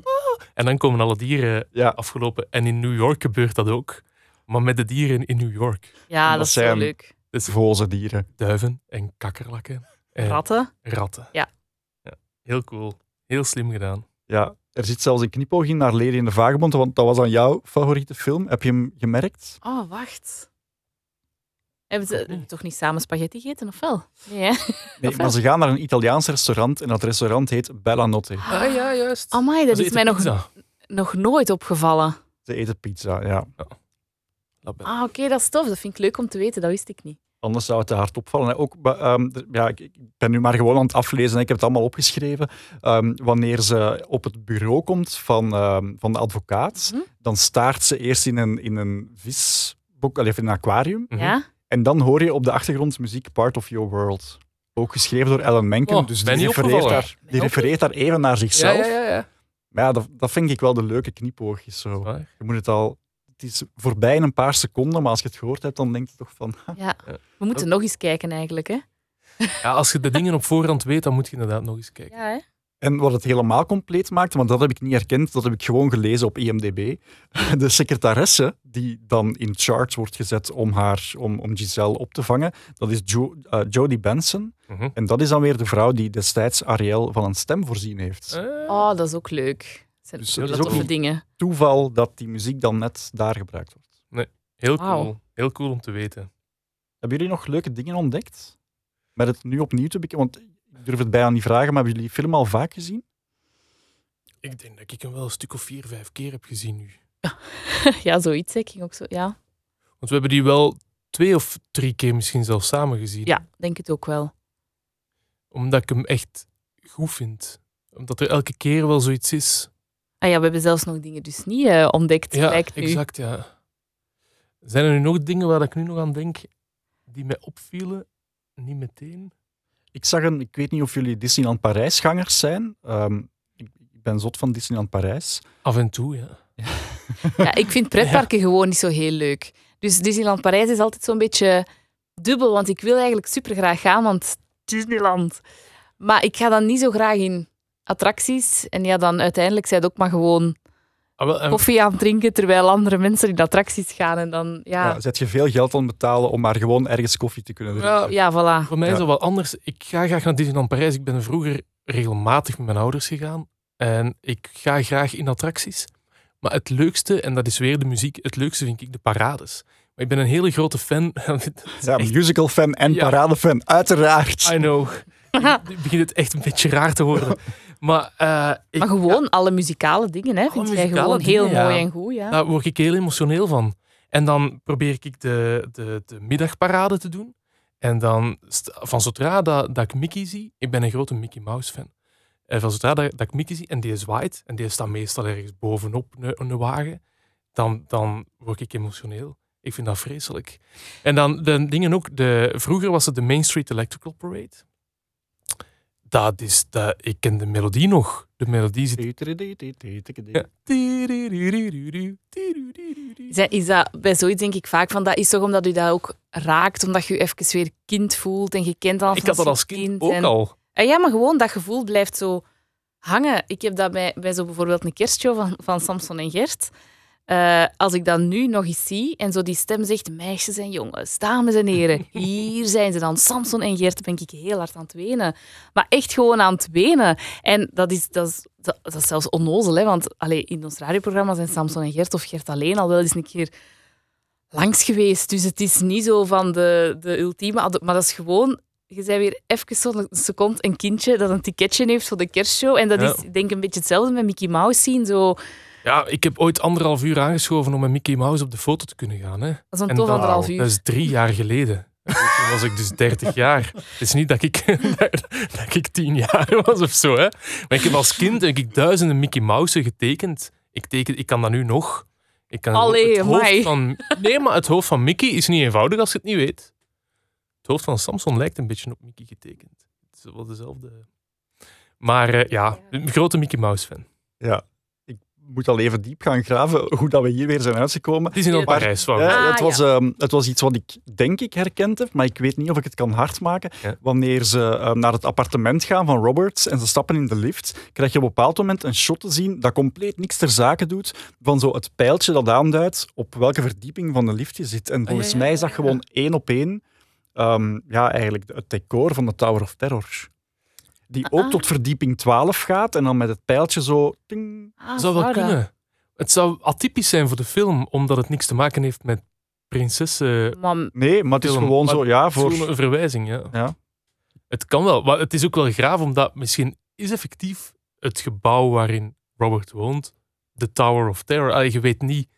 En dan komen alle dieren Ja, afgelopen. En in New York gebeurt dat ook. Maar met de dieren in New York. ja Dat dat, is zo zijn- leuk. Dus voze dieren. duiven en kakkerlakken. En Ratten. ratten. Ja. ja. Heel cool. Heel slim gedaan. Ja, er zit zelfs een knipoog in naar Lady in de Vagebond, want dat was dan jouw favoriete film. Heb je hem gemerkt? Oh, wacht. Hebben ze toch niet samen spaghetti gegeten, of wel? Nee? Nee, Of maar ze gaan naar een Italiaans restaurant en dat restaurant heet Bella Notte. Ah ja, juist. Amai, dat Ze is mij nog, pizza. nog nooit opgevallen. Ze eten pizza, ja. Ben- Ah, oké, dat is tof. Dat vind ik leuk om te weten. Dat wist ik niet. Anders zou het te hard opvallen. hè. Ook, ehm, ja, ik, ik ben nu maar gewoon aan het aflezen. hè. Ik heb het allemaal opgeschreven. Ehm, wanneer ze op het bureau komt van, ehm, van de advocaat, Mhm. dan staart ze eerst in een, in een visbok, allee, in een aquarium. Mhm. Ja? En dan hoor je op de achtergrond muziek Part of Your World. Ook geschreven door Alan Menken. Oh, dus ben die refereert, daar, die refereert daar even naar zichzelf. ja, ja. ja. Maar ja, dat, dat vind ik wel de leuke knipoogjes. Zo. Je moet het al... Het is voorbij in een paar seconden, maar als je het gehoord hebt, dan denk je toch van... ja. We moeten nog eens kijken, eigenlijk. Hè? Ja, als je de dingen op voorhand weet, dan moet je inderdaad nog eens kijken. Ja, hè? En wat het helemaal compleet maakt, want dat heb ik niet herkend, dat heb ik gewoon gelezen op IMDb. De secretaresse die dan in charge wordt gezet om, haar, om, om Giselle op te vangen, dat is jo eh, Jodie Benson. Mhm. En dat is dan weer de vrouw die destijds Ariel van een stem voorzien heeft. Eh, Oh, dat is ook leuk. Zijn Dus het is ook niet- dingen. Toeval dat die muziek dan net daar gebruikt wordt. heel Wauw. cool. Heel cool om te weten. Hebben jullie nog leuke dingen ontdekt? Met het nu opnieuw te bekijken, want ik durf het bijna niet vragen, maar hebben jullie die film al vaak gezien? Ik denk dat ik hem wel een stuk of vier, vijf keer heb gezien nu. ja, zoiets. Ik ging ook zo... Ja. Want we hebben die wel twee of drie keer misschien zelfs samen gezien. ja, denk het ook wel. Omdat ik hem echt goed vind. Omdat er elke keer wel zoiets is. Ah ja, we hebben zelfs nog dingen dus niet eh, ontdekt, Ja, lijkt nu. exact, ja. Zijn er nu nog dingen waar ik nu nog aan denk die mij opvielen? Niet meteen. Ik zag een, ik weet niet of jullie Disneyland Parijs-gangers zijn. Ehm, ik, ik ben zot van Disneyland Parijs. Af en toe, ja. Ja, ik vind pretparken gewoon niet zo heel leuk. Dus Disneyland Parijs is altijd zo'n beetje dubbel, want ik wil eigenlijk super graag gaan, want Disneyland. Maar ik ga dan niet zo graag in attracties. En ja, dan uiteindelijk zijn het ook maar gewoon Ah, wel, en koffie aan het drinken terwijl andere mensen in attracties gaan. En dan, Ja. ja, zet je veel geld aan het betalen om maar gewoon ergens koffie te kunnen drinken. Ja, ja, voilà. voor mij Ja. is dat wel anders. Ik ga graag naar Disneyland Parijs. Ik ben vroeger regelmatig met mijn ouders gegaan. En ik ga graag in attracties. Maar het leukste, en dat is weer de muziek, het leukste vind ik de parades. Maar ik ben een hele grote fan. Ja, echt- musical-fan en Ja. paradefan, uiteraard. I know. Nu begint het echt een beetje raar te worden. Maar, eh, ik, Maar gewoon alle muzikale dingen, hè, vind jij gewoon heel ja. mooi en goed. Ja. Daar word ik heel emotioneel van. En dan probeer ik de, de, de middagparade te doen. En dan, van zodra dat, dat ik Mickey zie, ik ben een grote Mickey Mouse fan. En van zodra dat, dat ik Mickey zie en die zwaait, en die staat meestal ergens bovenop een, een wagen, dan, dan word ik emotioneel. Ik vind dat vreselijk. En dan de dingen ook, de, vroeger was het de Main Street Electrical Parade. Dat is, dat, ik ken de melodie nog. De melodie zit... Ja. Is, is dat bij zoiets denk ik vaak van, dat is toch omdat u dat ook raakt, omdat je je even weer kind voelt en je kent al Ik had dat als kind ook en, al. Ah ja, maar gewoon dat gevoel blijft zo hangen. Ik heb dat bij, bij zo bijvoorbeeld een kerstshow van, van Samson en Gert. Eh, als ik dat nu nog eens zie en zo die stem zegt, meisjes en jongens, dames en heren, hier zijn ze dan, Samson en Gert, ben ik heel hard aan het wenen. Maar echt gewoon aan het wenen. En dat is, dat is, dat, dat is zelfs onnozel, hè? want allee, in ons radioprogramma zijn Samson en Gert of Gert alleen al wel eens een keer langs geweest. Dus het is niet zo van de, de ultieme, maar dat is gewoon je bent weer even zo'n seconde een kindje dat een ticketje heeft voor de kerstshow. En dat Ja. is denk ik een beetje hetzelfde met Mickey Mouse zien. Zo, Ja, ik heb ooit anderhalf uur aangeschoven om met Mickey Mouse op de foto te kunnen gaan. Hè. dat is een En tof dat- anderhalf Dat uur. is drie jaar geleden. was ik dus 30 jaar. Het is niet dat ik, dat ik 10 jaar was of zo. Hè. Maar ik heb als kind heb ik duizenden Mickey Mouse'en getekend. Ik, teken, ik kan dat nu nog. Ik kan Allee, het hoofd van, nee, maar het hoofd van Mickey is niet eenvoudig als je het niet weet. Het hoofd van Samson lijkt een beetje op Mickey getekend. Het is wel dezelfde. Maar eh, ja, een grote Mickey Mouse fan. Ja, moet al even diep gaan graven hoe dat we hier weer zijn uitgekomen. Het is in. Parijs. Ja, zeggen. Ah, het, was, ehm, het was iets wat ik denk ik herkend heb, maar ik weet niet of ik het kan hardmaken. Ja. Wanneer ze ehm, naar het appartement gaan van Roberts en ze stappen in de lift, krijg je op een bepaald moment een shot te zien dat compleet niks ter zake doet van zo het pijltje dat aanduidt op welke verdieping van de lift je zit. En volgens ja, mij ja, is dat gewoon één op één ehm, ja, eigenlijk het decor van de Tower of Terror. Die ook Ah. tot verdieping 12 gaat en dan met het pijltje zo... ting. Ah, zou wel kunnen. Het zou atypisch zijn voor de film, omdat het niks te maken heeft met prinsessen. Maar Nee, maar het is Film, gewoon maar zo, ja, Het is voor... gewoon een verwijzing, ja. Ja. Het kan wel, maar het is ook wel graaf, omdat misschien is effectief het gebouw waarin Robert woont de Tower of Terror. Allee, je weet niet,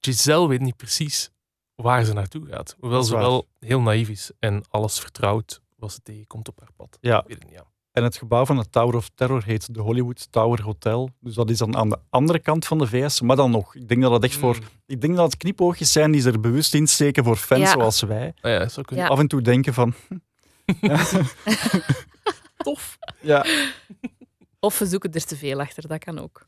Giselle weet niet precies waar ze naartoe gaat. Hoewel ze wel heel naïef is en alles vertrouwt wat ze tegenkomt op haar pad. Ja. Ik weet het niet, ja. En het gebouw van de Tower of Terror heet de Hollywood Tower Hotel. Dus dat is dan aan de andere kant van de VS. Maar dan nog, ik denk dat het echt voor... Mm. Ik denk dat het knipoogjes zijn die ze er bewust in steken voor fans Ja. zoals wij. Ah ja, dat kunnen. Ja. Af en toe denken van... ja. Tof. ja, Of we zoeken er te veel achter, dat kan ook.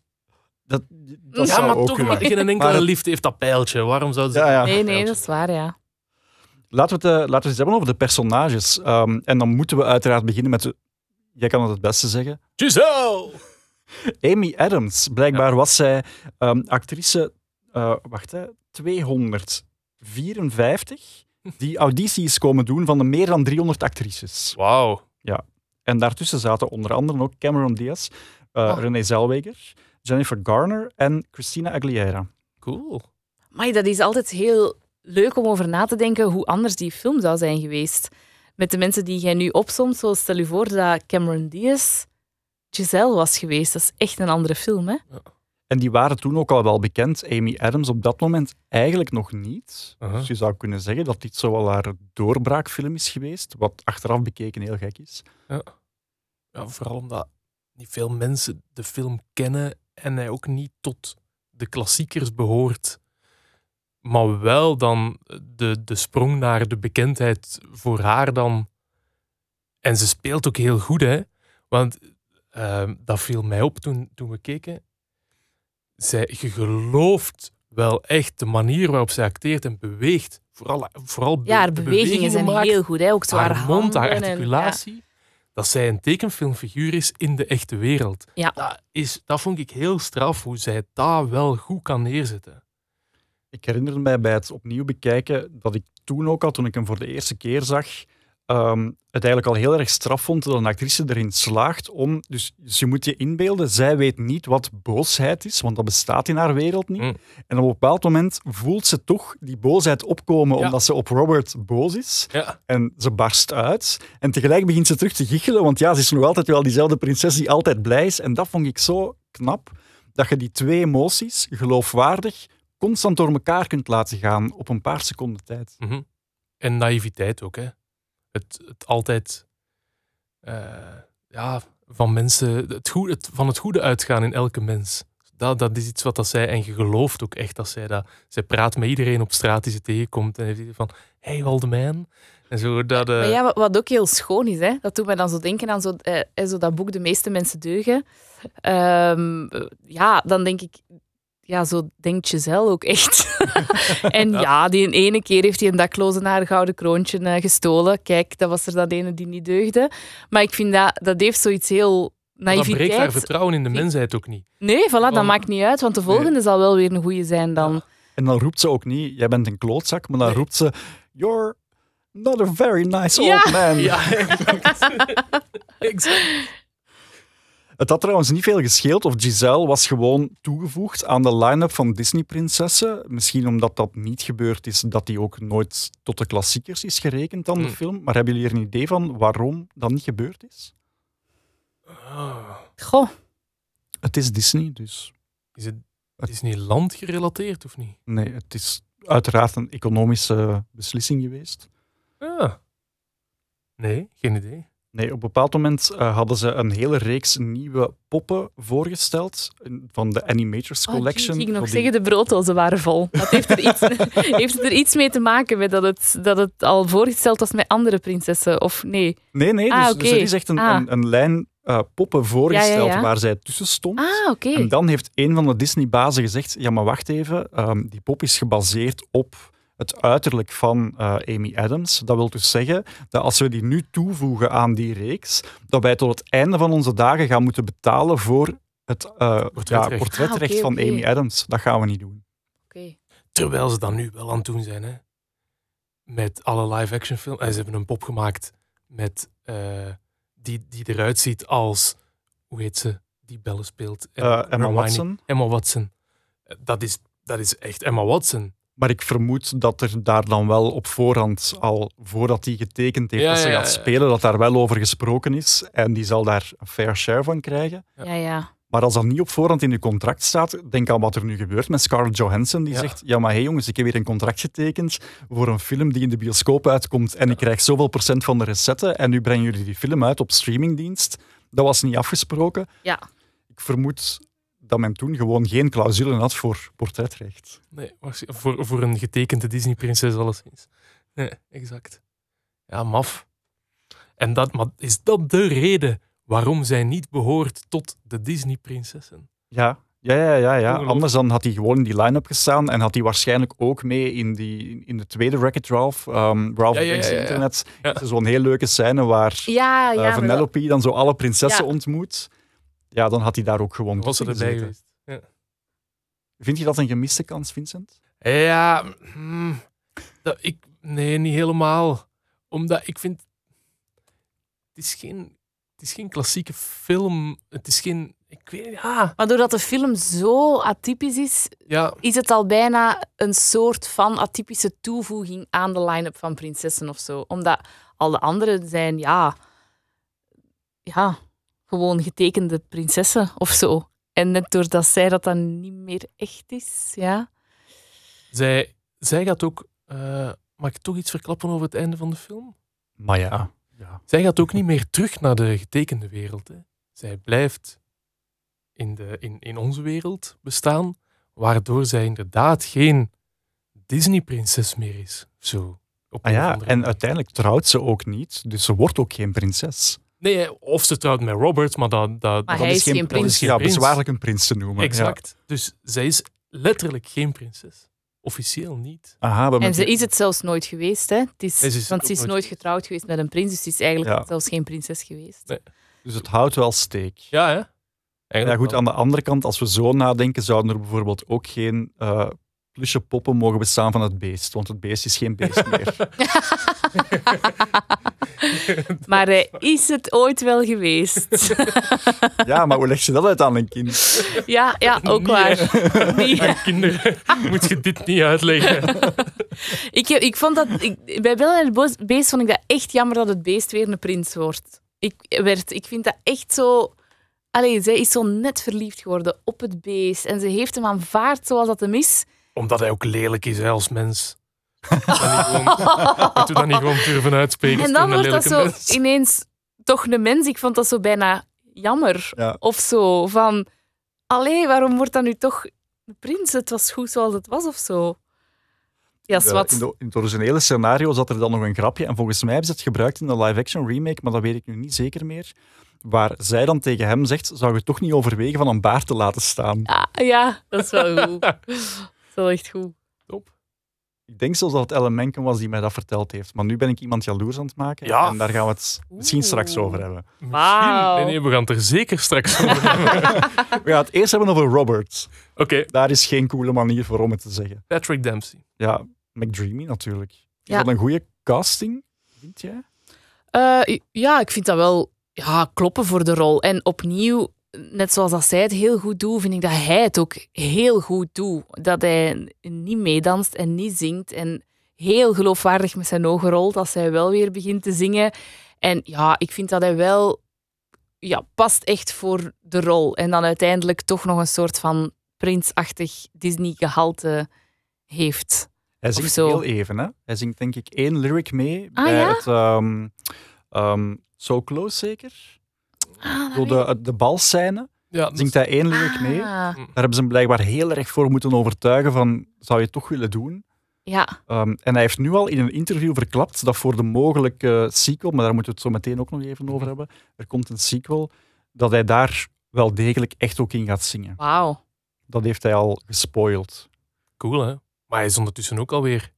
dat, dat ja, zou maar ook toch, kunnen. maar geen enkele Maar liefde heeft dat pijltje. Waarom zou ze... Ja, ja. Nee, nee, dat is waar, ja. Laten we, het, eh, laten we het eens hebben over de personages. Ehm, en dan moeten we uiteraard beginnen met... De, jij kan het het beste zeggen. Giselle! Amy Adams. Blijkbaar was zij ehm, actrice... eh, wacht, hè, 254 die audities komen doen van de meer dan 300 actrices. Wauw. En daartussen zaten onder andere ook Cameron Diaz, eh Oh. Renee Zellweger, Jennifer Garner en Christina Aguilera. Cool. Maar dat is altijd heel leuk om over na te denken hoe anders die film zou zijn geweest. Met de mensen die jij nu opsomt, zo stel je voor dat Cameron Diaz Giselle was geweest. Dat is echt een andere film, hè? En die waren toen ook al wel bekend. Amy Adams op dat moment eigenlijk nog niet. Aha. Dus je zou kunnen zeggen dat dit zo wel haar doorbraakfilm is geweest, wat achteraf bekeken heel gek is. Ja, vooral omdat niet veel mensen de film kennen en hij ook niet tot de klassiekers behoort. Maar wel dan de, de sprong naar de bekendheid voor haar dan. En ze speelt ook heel goed, hè. Want ehm, dat viel mij op toen, toen we keken. Zij, je gelooft wel echt de manier waarop zij acteert en beweegt. Vooral, vooral Ja, haar de bewegingen zijn maakt heel goed, hè? Ook zo haar, haar mond, haar en- articulatie, dat zij een tekenfilmfiguur is in de echte wereld. Ja. Dat, is, dat vond ik heel straf, hoe zij dat wel goed kan neerzetten. Ik herinner mij bij het opnieuw bekijken dat ik toen ook al, toen ik hem voor de eerste keer zag, ehm, het eigenlijk al heel erg straf vond dat een actrice erin slaagt om... Dus, dus je moet je inbeelden, zij weet niet wat boosheid is, want dat bestaat in haar wereld niet. Mm. En op een bepaald moment voelt ze toch die boosheid opkomen Ja. omdat ze op Robert boos is. Ja, En ze barst uit. En tegelijk begint ze terug te giechelen, want ja, ze is nog altijd wel diezelfde prinses die altijd blij is. En dat vond ik zo knap, dat je die twee emoties, geloofwaardig, constant door elkaar kunt laten gaan op een paar seconden tijd. mhm. En naïviteit ook, hè. Het, het altijd eh, ja, van mensen, het goede, het, van het goede uitgaan in elke mens. Dat, dat is iets wat dat zij, en je gelooft ook echt dat zij dat. Zij praat met iedereen op straat die ze tegenkomt en heeft die van, hey Waldemijn. En zo, dat... eh, Maar ja, wat, ook heel schoon is, hè? dat doet mij dan zo denken aan zo, eh, eh, zo dat boek De meeste mensen deugen. Ehm, eh, ja, dan denk ik, ja, zo denkt Giselle ook echt. en ja. die een ene keer heeft hij een dakloze naar haar gouden kroontje eh, gestolen. Kijk, dat was er dan ene die niet deugde. Maar ik vind dat, dat heeft zoiets heel dat breekt haar vertrouwen in de mensheid ook niet. Nee, voilà, dat maakt niet uit, want de volgende zal wel weer een goede zijn dan. En dan roept ze ook niet, jij bent een klootzak, maar dan Nee. roept ze, you're not a very nice Ja. old man. Ja, exact. exact. Het had trouwens niet veel gescheeld of Giselle was gewoon toegevoegd aan de line-up van Disney-prinsessen. Misschien omdat dat niet gebeurd is, dat die ook nooit tot de klassiekers is gerekend dan de Hmm. film. Maar hebben jullie er een idee van waarom dat niet gebeurd is? Ah, Goh, Het is Disney, dus is het Disneyland gerelateerd of niet? nee, het is uiteraard een economische beslissing geweest. Ja. Nee, geen idee. Nee, op een bepaald moment uh, hadden ze een hele reeks nieuwe poppen voorgesteld van de Animators Collection. Oh, ik ging nog die... zeggen, de brooddozen waren vol. Dat heeft, er iets, heeft het er iets mee te maken met dat het, dat het al voorgesteld was met andere prinsessen? Of nee? Nee, nee. Ah, dus, dus, er is echt een, ah. een, een, lijn uh, poppen voorgesteld ja, ja, waar zij tussen stond. Ah, okay. En dan heeft een van de Disney-bazen gezegd, ja, maar wacht even, um, die pop is gebaseerd op het uiterlijk van uh, Amy Adams. Dat wil dus zeggen dat als we die nu toevoegen aan die reeks, dat wij tot het einde van onze dagen gaan moeten betalen voor het uh, portretrecht, ja, portretrecht ah, van Amy Adams. Dat gaan we niet doen. Okay. Terwijl ze dat nu wel aan het doen zijn. Hè? Met alle live-action films. En ze hebben een pop gemaakt met, uh, die, die eruit ziet als, hoe heet ze, die bellen speelt. Emma Watson. Emma Watson. Dat is, dat is echt Emma Watson. Maar ik vermoed dat er daar dan wel op voorhand, al voordat hij getekend heeft dat ze gaat spelen, dat daar wel over gesproken is. En die zal daar een fair share van krijgen. Ja, ja. Maar als dat niet op voorhand in je contract staat, denk aan wat er nu gebeurt met Scarlett Johansson. Die zegt, ja maar hé hey jongens, ik heb weer een contract getekend voor een film die in de bioscoop uitkomt en ik krijg zoveel procent van de recetten en nu brengen jullie die film uit op streamingdienst. Dat was niet afgesproken. Ja. Ik vermoed dat men toen gewoon geen clausule had voor portretrecht. Nee, voor, voor een getekende Disney-prinses alleszins. Nee, exact. Ja, maf. En dat, maar is dat de reden waarom zij niet behoort tot de Disney-prinsessen? Ja, ja, ja, ja, ja. Anders dan had hij gewoon in die line-up gestaan en had hij waarschijnlijk ook mee in, die, in de tweede Wreck-It Ralph, um, Ralph ja, ja, ja, Internet. Zo'n heel leuke scène waar ja, ja, uh, Vanellope dan zo alle prinsessen ontmoet ja, dan had hij daar ook gewoon Was er erbij geweest. Ja. Vind je dat een gemiste kans, Vincent? Ja, dat, ik, nee, niet helemaal. Omdat ik vind, het is geen, het is geen klassieke film. Het is geen, ik weet ja. Maar doordat de film zo atypisch is, ja. is het al bijna een soort van atypische toevoeging aan de line-up van prinsessen of zo. Omdat al de anderen zijn, ja, ja, gewoon getekende prinsessen of zo. En net doordat zij dat dan niet meer echt is, ja. Zij, zij gaat ook... Uh, mag ik toch iets verklappen over het einde van de film? Maar ja. ja. Zij gaat ook niet meer terug naar de getekende wereld. Hè. Zij blijft in, de, in, in onze wereld bestaan, waardoor zij inderdaad geen Disney-prinses meer is. Zo. Op ah ja, en uiteindelijk trouwt ze ook niet, dus ze wordt ook geen prinses. Nee, of ze trouwt met Robert, maar dat, dat, dat is, geen prins. ja, bezwaarlijk een prins te noemen. Exact. Dus zij is letterlijk geen prinses. Officieel niet. Aha, en ze is het zelfs nooit geweest. Hè? Het is, is want ze is nooit getrouwd geweest met een prins, dus ze is eigenlijk zelfs geen prinses geweest. Nee. Dus het houdt wel steek. Ja, hè? Ja, goed, aan de andere kant, als we zo nadenken, zouden er bijvoorbeeld ook geen uh, plusje poppen mogen bestaan van het beest. Want het beest is geen beest meer. maar uh, is het ooit wel geweest? ja, maar hoe leg je dat uit aan een kind? Ja, ja ook waar. Aan kinderen moet je dit niet uitleggen. ik, ik vond dat, ik, bij Belle en het Beest vond ik dat echt jammer dat het beest weer een prins wordt. Ik, werd, ik vind dat echt zo... Allee, zij is zo net verliefd geworden op het beest. En ze heeft hem aanvaard zoals dat hem is omdat hij ook lelijk is als mens. Moet je dat niet gewoon durven uitspreken. En dan wordt dat zo ineens toch een mens. Ik vond dat zo bijna jammer. Of zo. Van, allee, waarom wordt dat nu toch een prins? Het was goed zoals het was of zo. Ja, in, de, in, het originele scenario zat er dan nog een grapje. En volgens mij hebben ze het gebruikt in de live-action remake, maar dat weet ik nu niet zeker meer. Waar zij dan tegen hem zegt: Zou je toch niet overwegen van een baard te laten staan? Ja, ja dat is wel goed. Dat is echt goed. Ik denk zelfs dat het Ellen Menken was die mij dat verteld heeft. Maar nu ben ik iemand jaloers aan het maken. Ja. En daar gaan we het misschien straks over hebben. Wow. Nee, nee, we gaan het er zeker straks over hebben. we gaan het eerst hebben over Robert. Oké. Daar is geen coole manier voor om het te zeggen. Patrick Dempsey. Ja, McDreamy natuurlijk. Is dat een goede casting, vind jij? Uh, ja, ik vind dat wel ja, kloppen voor de rol. En opnieuw, net zoals dat zij het heel goed doet, vind ik dat hij het ook heel goed doet. Dat hij niet meedanst en niet zingt en heel geloofwaardig met zijn ogen rolt als hij wel weer begint te zingen. En ja, ik vind dat hij wel ja, past echt voor de rol. En dan uiteindelijk toch nog een soort van prinsachtig Disney-gehalte heeft. Hij zingt heel even, hè? Hij zingt denk ik één lyric mee ah, bij ja? het... Um, Ehm so Close zeker? Ah, Zo de, de balscène. Ja, dat Zingt hij één lyric mee? Ah, Daar hebben ze hem blijkbaar heel erg voor moeten overtuigen van, zou je het toch willen doen? ja, Ehm, en hij heeft nu al in een interview verklapt dat voor de mogelijke sequel, maar daar moeten we het zo meteen ook nog even over hebben, er komt een sequel, dat hij daar wel degelijk echt ook in gaat zingen. wauw. Dat heeft hij al gespoild. cool, hè? Maar hij is ondertussen ook alweer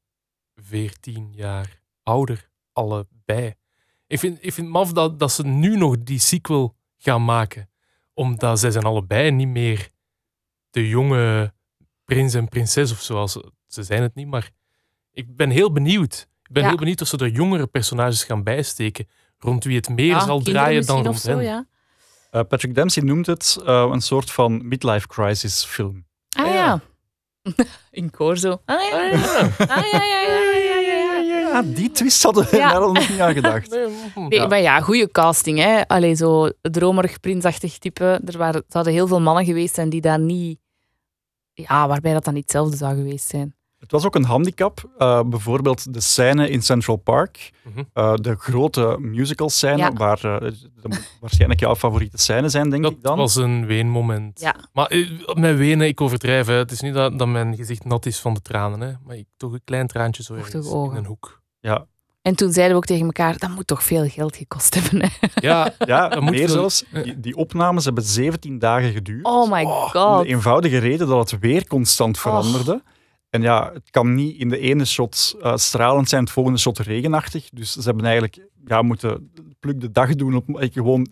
14 jaar ouder, allebei. Ik vind, ik vind het maf dat, dat ze nu nog die sequel gaan maken. Omdat zij zijn allebei niet meer de jonge prins en prinses of zoals ze, zijn het niet. Maar ik ben heel benieuwd. Ik ben Ja. heel benieuwd of ze er jongere personages gaan bijsteken. Rond wie het meer Ja, zal draaien dan rond zo, hen. ja. Eh, Patrick Dempsey noemt het eh, een soort van midlife crisis film. Ah Ah, ja. ja. In koor zo. Ah ja. Ah, ja. Ah, ja, ja, ja, ja, ja, ja. Ja, die twist hadden we Ja. daar al nog niet aan gedacht. Nee. Nee, maar ja, goede casting. Hè. Allee, zo dromerig, prinsachtig type. Er waren, er hadden heel veel mannen geweest zijn die daar niet... Ja, waarbij dat dan niet hetzelfde zou geweest zijn. Het was ook een handicap. eh, bijvoorbeeld de scène in Central Park. Mhm. eh, de grote musical scène, Ja. waar eh, dat waarschijnlijk jouw favoriete scène zijn, denk Dat ik dan. was een weenmoment. Ja. Maar met wenen, ik overdrijf. Hè. Het is niet dat, dat mijn gezicht nat is van de tranen. Hè. Maar ik toch een klein traantje zo in een hoek. Ja, En toen zeiden we ook tegen elkaar, dat moet toch veel geld gekost hebben. Hè? Ja, ja Dat moet meer zelfs. Die, die opnames hebben 17 dagen geduurd. Oh my Om god. de eenvoudige reden dat het weer constant veranderde. En ja, het kan niet in de ene shot eh, stralend zijn, het volgende shot regenachtig. Dus ze hebben eigenlijk ja, moeten pluk de dag doen op eh, gewoon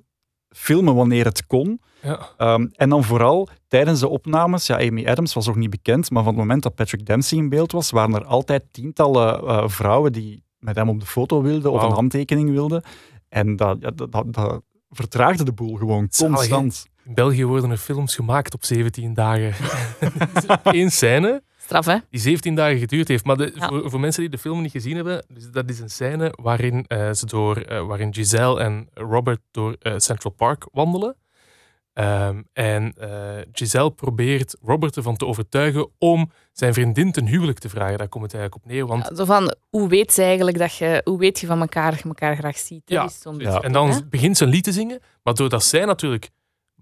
filmen wanneer het kon. Ja. Ehm, en dan vooral tijdens de opnames, ja, Amy Adams was nog niet bekend, maar van het moment dat Patrick Dempsey in beeld was, waren er altijd tientallen eh, vrouwen die met hem op de foto wilden of een handtekening wilden. En dat, ja, dat, dat, dat vertraagde de boel gewoon Zalig, constant. In België worden er films gemaakt op 17 dagen. Eén scène Straf, hè? die 17 dagen geduurd heeft. Maar de, Ja. voor, voor mensen die de film niet gezien hebben, dus dat is een scène waarin, eh, ze door, eh, waarin Giselle en Robert door Central Park wandelen. Ehm, en eh, Giselle probeert Robert ervan te overtuigen om zijn vriendin ten huwelijk te vragen. Daar komt het eigenlijk op neer. Want Ja, zo van, hoe weet ze eigenlijk dat je... Hoe weet je van elkaar dat je elkaar graag ziet? Ja, is En dan hè? begint ze een lied te zingen. Maar doordat zij natuurlijk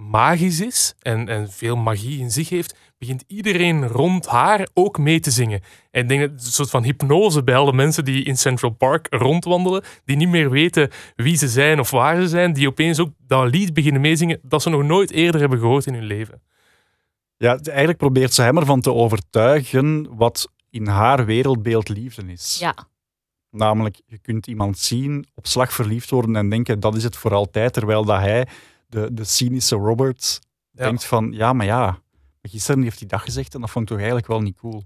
magisch is en, en veel magie in zich heeft, begint iedereen rond haar ook mee te zingen. En ik denk dat het een soort van hypnose bij alle mensen die in Central Park rondwandelen, die niet meer weten wie ze zijn of waar ze zijn, die opeens ook dat lied beginnen meezingen dat ze nog nooit eerder hebben gehoord in hun leven. Ja, eigenlijk probeert ze hem ervan te overtuigen wat in haar wereldbeeld liefde is. Ja, Namelijk, je kunt iemand zien, op slag verliefd worden en denken dat is het voor altijd, terwijl dat hij, de, de cynische Robert, Ja. denkt van ja, maar ja, gisteren heeft hij dat gezegd en dat vond ik toch eigenlijk wel niet cool.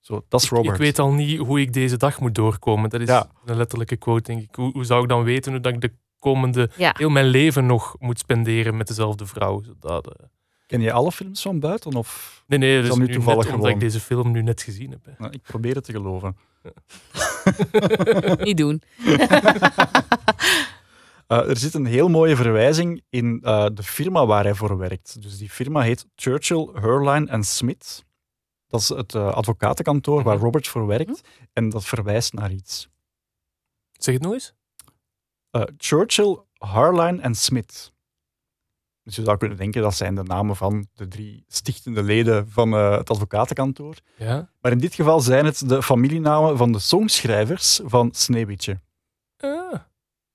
Zo, dat is Ik, Robert. ik weet al niet hoe ik deze dag moet doorkomen. Dat is Ja. een letterlijke quote, denk ik. Hoe, hoe zou ik dan weten hoe dat ik de komende ja. heel mijn leven nog moet spenderen met dezelfde vrouw? Zodat, eh, Ken je alle films van buiten? Of Nee, nee, dat is nu nu toevallig net omdat ik deze film nu net gezien heb. hè. Nou, ik probeer het te geloven. niet doen. Eh, er zit een heel mooie verwijzing in eh, de firma waar hij voor werkt. Dus die firma heet Churchill, Hurline en Smith. Dat is het eh, advocatenkantoor waar Mhm. Robert voor werkt. En dat verwijst naar iets. Zeg het nog eens? Churchill, Harline en Smith. Dus je zou kunnen denken dat zijn de namen van de drie stichtende leden van het advocatenkantoor. Ja. Maar in dit geval zijn het de familienamen van de songschrijvers van Sneeuwwitje. Ah,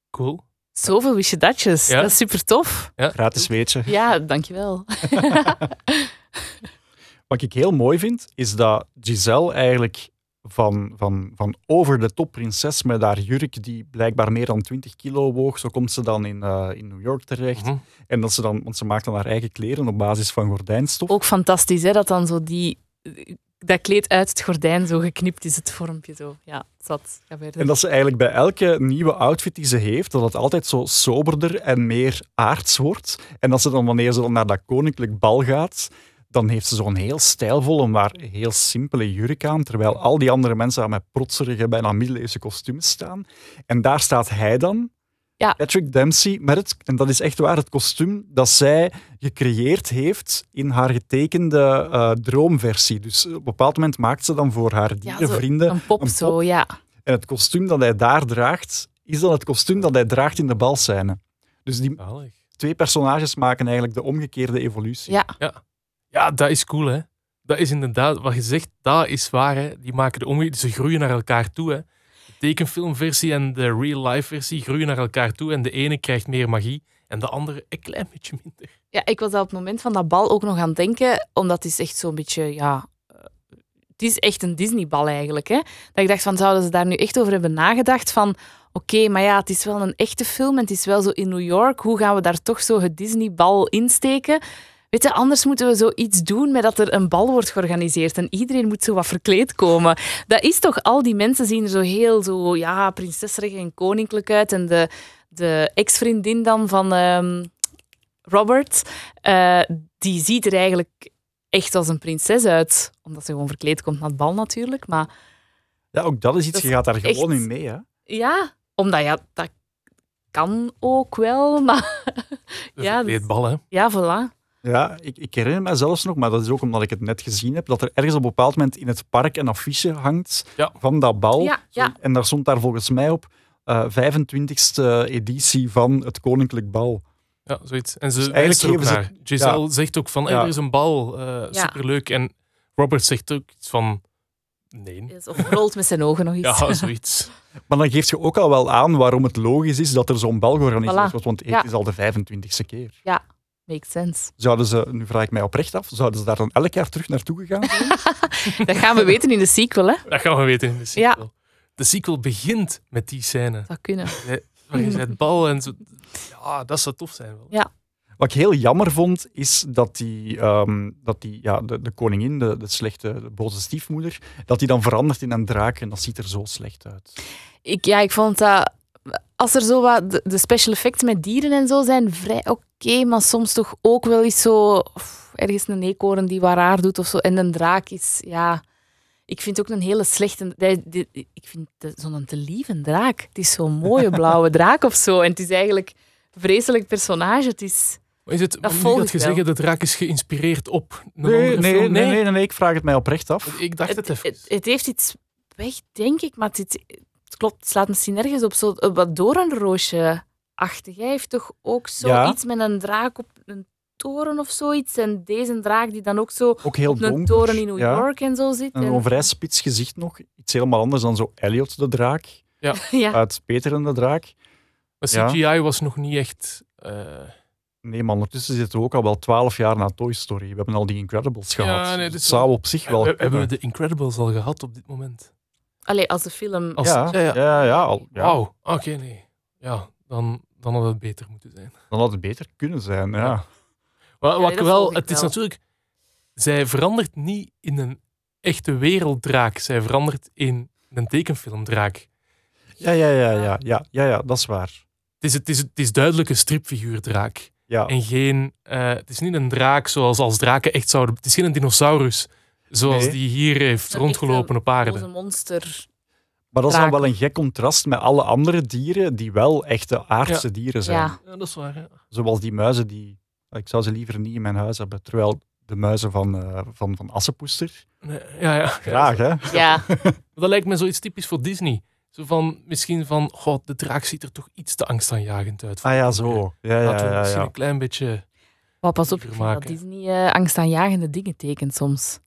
cool. Zoveel wist je datjes. Ja. Dat is super tof. Ja. Gratis weetje. Ja, dankjewel. Wat ik heel mooi vind, is dat Giselle eigenlijk van, van, van over de top prinses met haar jurk, die blijkbaar meer dan 20 kilo woog, zo komt ze dan in, eh, in New York terecht. Mhm. En dat ze dan, want ze maakt dan haar eigen kleren op basis van gordijnstof. Ook fantastisch, hè, dat dan zo die... Dat kleed uit het gordijn zo geknipt is, het vormpje zo. Ja, zat. En dat ze eigenlijk bij elke nieuwe outfit die ze heeft, dat het altijd zo soberder en meer aards wordt. En dat ze dan, wanneer ze dan naar dat koninklijk bal gaat, dan heeft ze zo'n heel stijlvolle, maar heel simpele jurk aan, terwijl al die andere mensen aan met protserige, bijna middeleeuwse kostuums staan. En daar staat hij dan, Ja. Patrick Dempsey, met het, en dat is echt waar, het kostuum dat zij gecreëerd heeft in haar getekende eh, droomversie. Dus op een bepaald moment maakt ze dan voor haar Ja, dierenvrienden Een pop zo, ja. en het kostuum dat hij daar draagt, is dan het kostuum dat hij draagt in de balscène. Dus die Zalig. twee personages maken eigenlijk de omgekeerde evolutie. Ja, Ja, dat is cool, hè. Dat is inderdaad, wat je zegt, dat is waar, hè. Die maken de omge... Ze groeien naar elkaar toe, hè. Tekenfilmversie en de real-life versie groeien naar elkaar toe en de ene krijgt meer magie en de andere een klein beetje minder. Ja, ik was daar op het moment van dat bal ook nog aan denken, omdat het is echt zo'n beetje, ja... Het is echt een Disneybal eigenlijk, hè. Dat ik dacht van, zouden ze daar nu echt over hebben nagedacht van... Oké, maar ja, het is wel een echte film en het is wel zo in New York. Hoe gaan we daar toch zo het Disneybal insteken? Weet je, anders moeten we zoiets doen met dat er een bal wordt georganiseerd en iedereen moet zo wat verkleed komen. Dat is toch, al die mensen zien er zo heel zo, ja, prinsesserig en koninklijk uit. En de, de ex-vriendin dan van ehm, Robert, eh, die ziet er eigenlijk echt als een prinses uit. Omdat ze gewoon verkleed komt naar het bal natuurlijk. Maar Ja, ook dat is iets, Dat je gaat daar gewoon in mee. Hè? ja, omdat ja, dat kan ook wel, maar ja, bal, hè. ja, voilà. Ja, ik, ik herinner me zelfs nog, maar dat is ook omdat ik het net gezien heb, dat er ergens op een bepaald moment in het park een affiche hangt Ja. van dat bal. Ja, ja. En daar stond daar volgens mij op eh 25e editie van het Koninklijk Bal. Ja, zoiets. En ze Dus er eigenlijk geven naar. Giselle zegt ook van, hey, Ja. er is een bal, eh, Ja. superleuk. En Robert zegt ook iets van, nee. Of rolt met zijn ogen nog iets. Ja, zoiets. Maar dan geeft je ook al wel aan waarom het logisch is dat er zo'n bal georganiseerd Voilà. wordt, want het Ja. is al de 25e keer. Makes sense. Zouden ze, nu vraag ik mij oprecht af, zouden ze daar dan elk jaar terug naartoe gegaan zijn? Dat gaan we weten in de sequel, hè? Dat gaan we weten in de Ja. sequel. De sequel begint met die scène. Dat kunnen. Waar je het bal en zo... Ja, dat zou tof zijn wel. Wat ik heel jammer vond, is dat die, ehm, dat die ja, de, de koningin, de, de slechte, de boze stiefmoeder, dat die dan verandert in een draak en dat ziet er zo slecht uit. Ik, ja, ik vond dat... Als er zo wat... De, de special effects met dieren en zo zijn vrij oké, maar soms toch ook wel eens zo... of ergens een eekhoorn die wat raar doet of zo. En een draak is... Ja... Ik vind ook een hele slechte... die- die- Ik vind zo'n te lieve draak. Het is zo'n mooie blauwe draak of zo. En het is eigenlijk een vreselijk personage. Het is... Is het, Dat nu dat je wel. zeggen, de draak is geïnspireerd op een Nee, andere nee, film? nee, nee, nee, nee, ik vraag het mij oprecht af. Ik dacht het, het, even. het, het heeft iets weg, denk ik, maar het, het klopt, het slaat misschien nergens op. Zo een wat doornroosje-achtig. Hij heeft toch ook Ja. zoiets met een draak op een toren of zoiets. En deze draak die dan ook zo Ook heel op een donker. toren in New ja. York en zo zit. En En- een vrij spits gezicht nog. Iets helemaal anders dan zo Elliot de draak ja. uit Peter en de draak. Maar Ja. CGI was nog niet echt... eh, Nee, maar ondertussen zitten we ook al wel twaalf jaar na Toy Story. We hebben al die Incredibles Ja, gehad. nee, Dus zou wel- op zich wel we- hebben we de Incredibles al gehad op dit moment? Allee, als de film... Als, Ja, ja, ja. ja, al, ja. Wauw, oké, nee. Ja, dan, dan had het beter moeten zijn. Dan had het beter kunnen zijn. Ja. Wat nee, dat wel, het is wel. natuurlijk... Zij verandert niet in een echte werelddraak. Zij verandert in een tekenfilmdraak. Ja, ja, ja, ja, ja, ja, ja, dat is waar. Het is, het is, het is duidelijk een stripfiguurdraak. Ja. En geen... eh, het is niet een draak zoals als draken echt zouden... Het is geen dinosaurus zoals Nee. die hier heeft Een rondgelopen op aarde. boze monster. Maar dat is dan wel een gek contrast met alle andere dieren die wel echte aardse dieren zijn. Ja. Ja, dat is waar. ja. Zoals die muizen die... Ik zou ze liever niet in mijn huis hebben. Terwijl de muizen van, eh, van, van Assepoester... Nee, ja, ja. Graag, hè? Ja, Dat lijkt me zoiets typisch voor Disney. Zo van, misschien van, god, de draak ziet er toch iets te angstaanjagend uit. Ah ja, zo. Ja, ja, Laten we ja. misschien ja. een klein beetje... maar pas op, dat. Disney eh, angstaanjagende dingen tekent soms.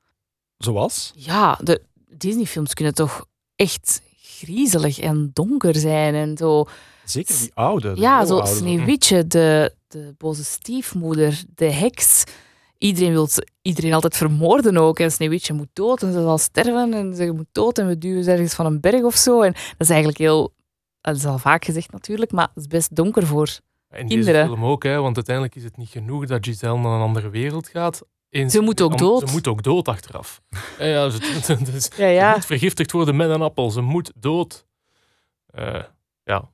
Zoals? Ja, de Disney-films kunnen toch echt griezelig en donker zijn en zo. Zeker die oude. de Ja, zo oude. Sneeuwwitje, de, de boze stiefmoeder, de heks. Iedereen wil iedereen altijd vermoorden ook. En Sneeuwwitje moet dood en ze zal sterven en ze moet dood en we duwen ze ergens van een berg of zo. En dat is eigenlijk heel... Dat is al vaak gezegd natuurlijk, maar het is best donker voor. In Kinderen. deze film ook, hè, want uiteindelijk is het niet genoeg dat Giselle naar een andere wereld gaat. Ze moet ook dood. Ze moet ook dood achteraf. ja, ja, ze, dus, Ja, ze ja. moet vergiftigd worden met een appel. Ze moet dood. Eh, ja.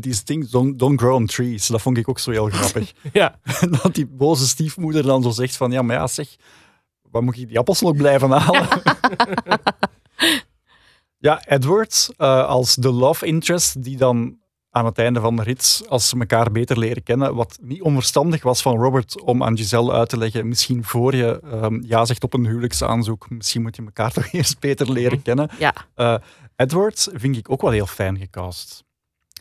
These things don't, don't grow on trees. Dat vond ik ook zo heel grappig. ja, dat die boze stiefmoeder dan zo zegt van... Ja, maar ja, zeg... Waar moet ik die appels nog blijven halen? ja, Edward eh, als de love interest die dan aan het einde van de rit, als ze elkaar beter leren kennen, wat niet onverstandig was van Robert om aan Giselle uit te leggen, misschien voor je ehm, ja zegt op een huwelijksaanzoek, misschien moet je elkaar toch eerst beter leren kennen. Ja. Eh, Edward vind ik ook wel heel fijn gecast.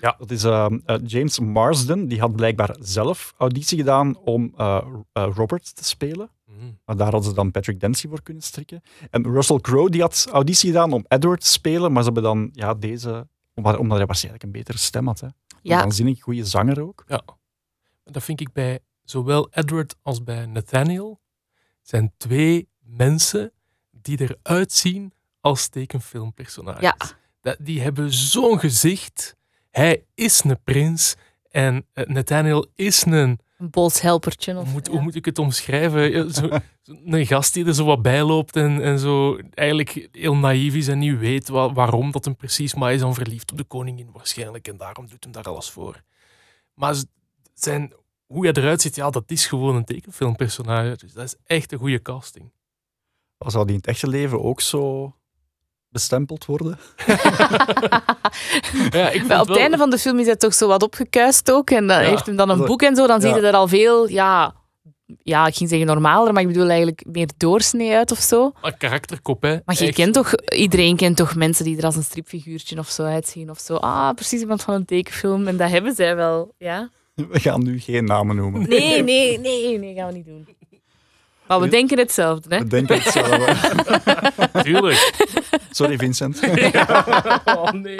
Ja. Dat is uh, uh, James Marsden. Die had blijkbaar zelf auditie gedaan om uh, Robert te spelen. Mm. Maar daar hadden ze dan Patrick Dempsey voor kunnen strikken. En Russell Crowe die had auditie gedaan om Edward te spelen. Maar ze hebben dan ja, deze... Omdat, omdat hij waarschijnlijk een betere stem had. Hè. Ja. Een waanzinnig goede zanger ook. Ja. Dat vind ik bij zowel Edward als bij Nathaniel. zijn twee mensen die eruit zien als tekenfilmpersonages. Ja. Dat, die hebben zo'n gezicht. Hij is een prins en uh, Nathaniel is een... Een bols helpertje. Of, Hoe moet, ja. hoe moet ik het omschrijven? Ja, Zo, een gast die er zo wat bij loopt en, en zo eigenlijk heel naïef is en niet weet wa- waarom dat hem precies, maar hij is dan verliefd op de koningin waarschijnlijk en daarom doet hem daar alles voor. Maar zijn, hoe hij eruit ziet, ja, dat is gewoon een tekenfilmpersonage. Dus dat is echt een goede casting. Zou die in het echte leven ook zo bestempeld worden? Ja, ik Maar op het einde van de film is hij toch zo wat opgekuist ook. En dan Ja. heeft hem dan een boek en zo. Dan zie ja. je er al veel, ja, ja, ik ging zeggen normaler, maar ik bedoel eigenlijk meer doorsnee uit of zo. Maar karakterkop, hè. Maar je Echt. kent toch, iedereen kent toch mensen die er als een stripfiguurtje of zo uitzien of zo. Ah, precies iemand van een tekenfilm. En dat hebben zij wel, ja. We gaan nu geen namen noemen. Nee, nee, nee, nee, gaan we niet doen. Maar we denken hetzelfde, hè. We denken het zelf. Tuurlijk. Sorry, Vincent. Oh nee.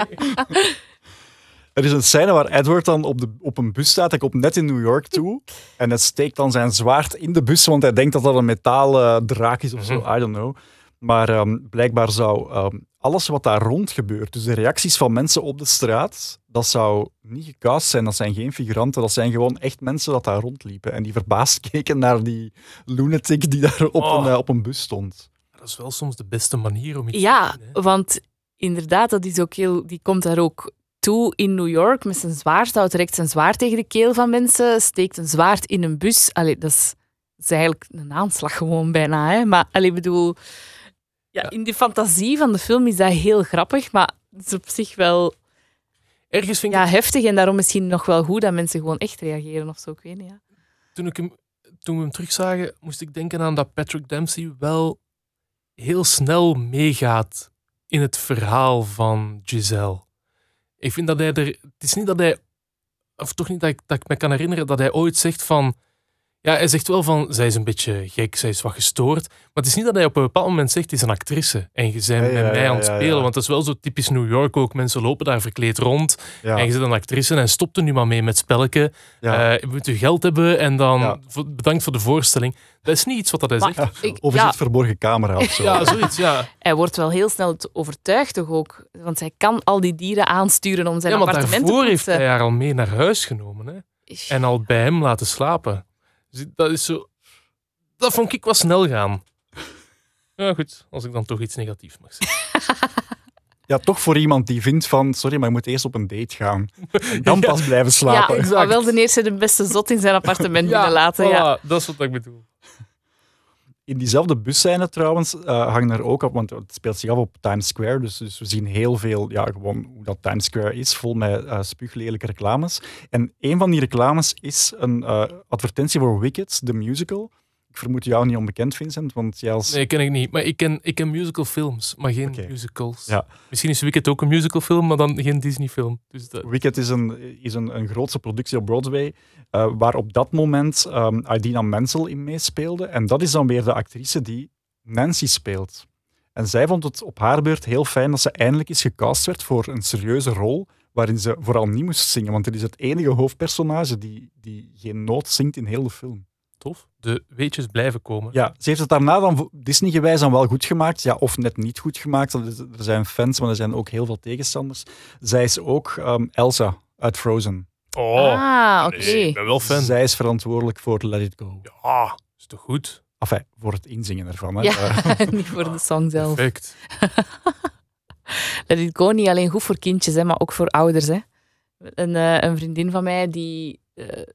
Er is een scène waar Edward dan op, de, op een bus staat. Hij komt net in New York toe. En hij steekt dan zijn zwaard in de bus, want hij denkt dat dat een metalen draak is of zo. Mhm. I don't know. Maar ehm, blijkbaar zou ehm, alles wat daar rond gebeurt, dus de reacties van mensen op de straat, dat zou niet gecast zijn. Dat zijn geen figuranten. Dat zijn gewoon echt mensen dat daar rondliepen. En die verbaasd keken naar die lunatic die daar op, Oh. een, eh, op een bus stond. Dat is wel soms de beste manier om iets Ja, te doen. hè. want inderdaad, dat is ook heel, die komt daar ook toe in New York met zijn zwaard. Houdt direct zijn zwaard tegen de keel van mensen, steekt een zwaard in een bus. Allee, dat is, dat is eigenlijk een aanslag gewoon bijna. Hè? Maar allee, ik bedoel, ja, in de fantasie van de film is dat heel grappig, maar het is op zich wel Ergens vind ik ja, heftig en daarom misschien nog wel goed dat mensen gewoon echt reageren of zo. Ik weet niet, ja. toen, ik hem, toen we hem terugzagen, moest ik denken aan dat Patrick Dempsey wel heel snel meegaat in het verhaal van Giselle. Ik vind dat hij er... Het is niet dat hij... Of toch niet dat ik, dat ik me kan herinneren dat hij ooit zegt van... Ja, hij zegt wel van, zij is een beetje gek, zij is wat gestoord. Maar het is niet dat hij op een bepaald moment zegt, het is een actrice. En je bent Ja, met ja, mij ja, aan het ja, spelen. ja. Want dat is wel zo typisch New York ook. Mensen lopen daar verkleed rond. Ja, En je zit een actrice en stopt er nu maar mee met spelletje. ja. Eh, je moet je geld hebben en dan Ja. bedankt voor de voorstelling. Dat is niet iets wat dat hij Maar zegt. ik, of is ja, het verborgen camera of zo? Ja, zoiets, ja. hij wordt wel heel snel te- overtuigd toch ook. Want hij kan al die dieren aansturen om zijn ja maar appartement daarvoor te heeft hij haar al mee naar huis genomen. Hè? En al bij hem laten slapen. Dus dat is zo... Dat vond ik wel snel gaan. Ja, goed. Als ik dan toch iets negatiefs mag zeggen. Ja, toch voor iemand die vindt van, sorry, maar je moet eerst op een date gaan. En dan Ja. pas blijven slapen. Ja, maar wel de eerste de beste zot in zijn appartement binnenlaten. Ja. voilà, dat is wat ik bedoel. In diezelfde busscène trouwens uh, hangen er ook op, want het speelt zich af op Times Square, dus, dus we zien heel veel, ja, gewoon hoe dat Times Square is, vol met uh, spuuglelijke reclames. En een van die reclames is een uh, advertentie voor Wicked, de musical. Ik vermoed jou niet onbekend, Vincent, want jij als... Nee, ken ik niet. Maar ik ken, ik ken musicalfilms, maar geen musicals. Ja. Misschien is Wicked ook een musicalfilm, maar dan geen Disney-film. Dus dat... Wicked is een, is een, een grootse productie op Broadway, uh, waar op dat moment um, Idina Menzel in meespeelde. En dat is dan weer de actrice die Nancy speelt. En zij vond het op haar beurt heel fijn dat ze eindelijk eens gecast werd voor een serieuze rol, waarin ze vooral niet moest zingen, want het is het enige hoofdpersonage die, die geen noot zingt in heel de film. Tof. De weetjes blijven komen. Ja, ze heeft het daarna dan Disney-gewijs dan wel goed gemaakt, ja, of net niet goed gemaakt. Er zijn fans, maar er zijn ook heel veel tegenstanders. Zij is ook um, Elsa uit Frozen. Oh, ah, oké. ik ben wel fan. Zij is verantwoordelijk voor Let It Go. Ja, is toch goed? Enfin, voor het inzingen ervan. Hè. Ja, Uh, niet voor de song zelf. Perfect. Dat is gewoon niet alleen goed voor kindjes, hè, maar ook voor ouders. Hè. Een, uh, een vriendin van mij die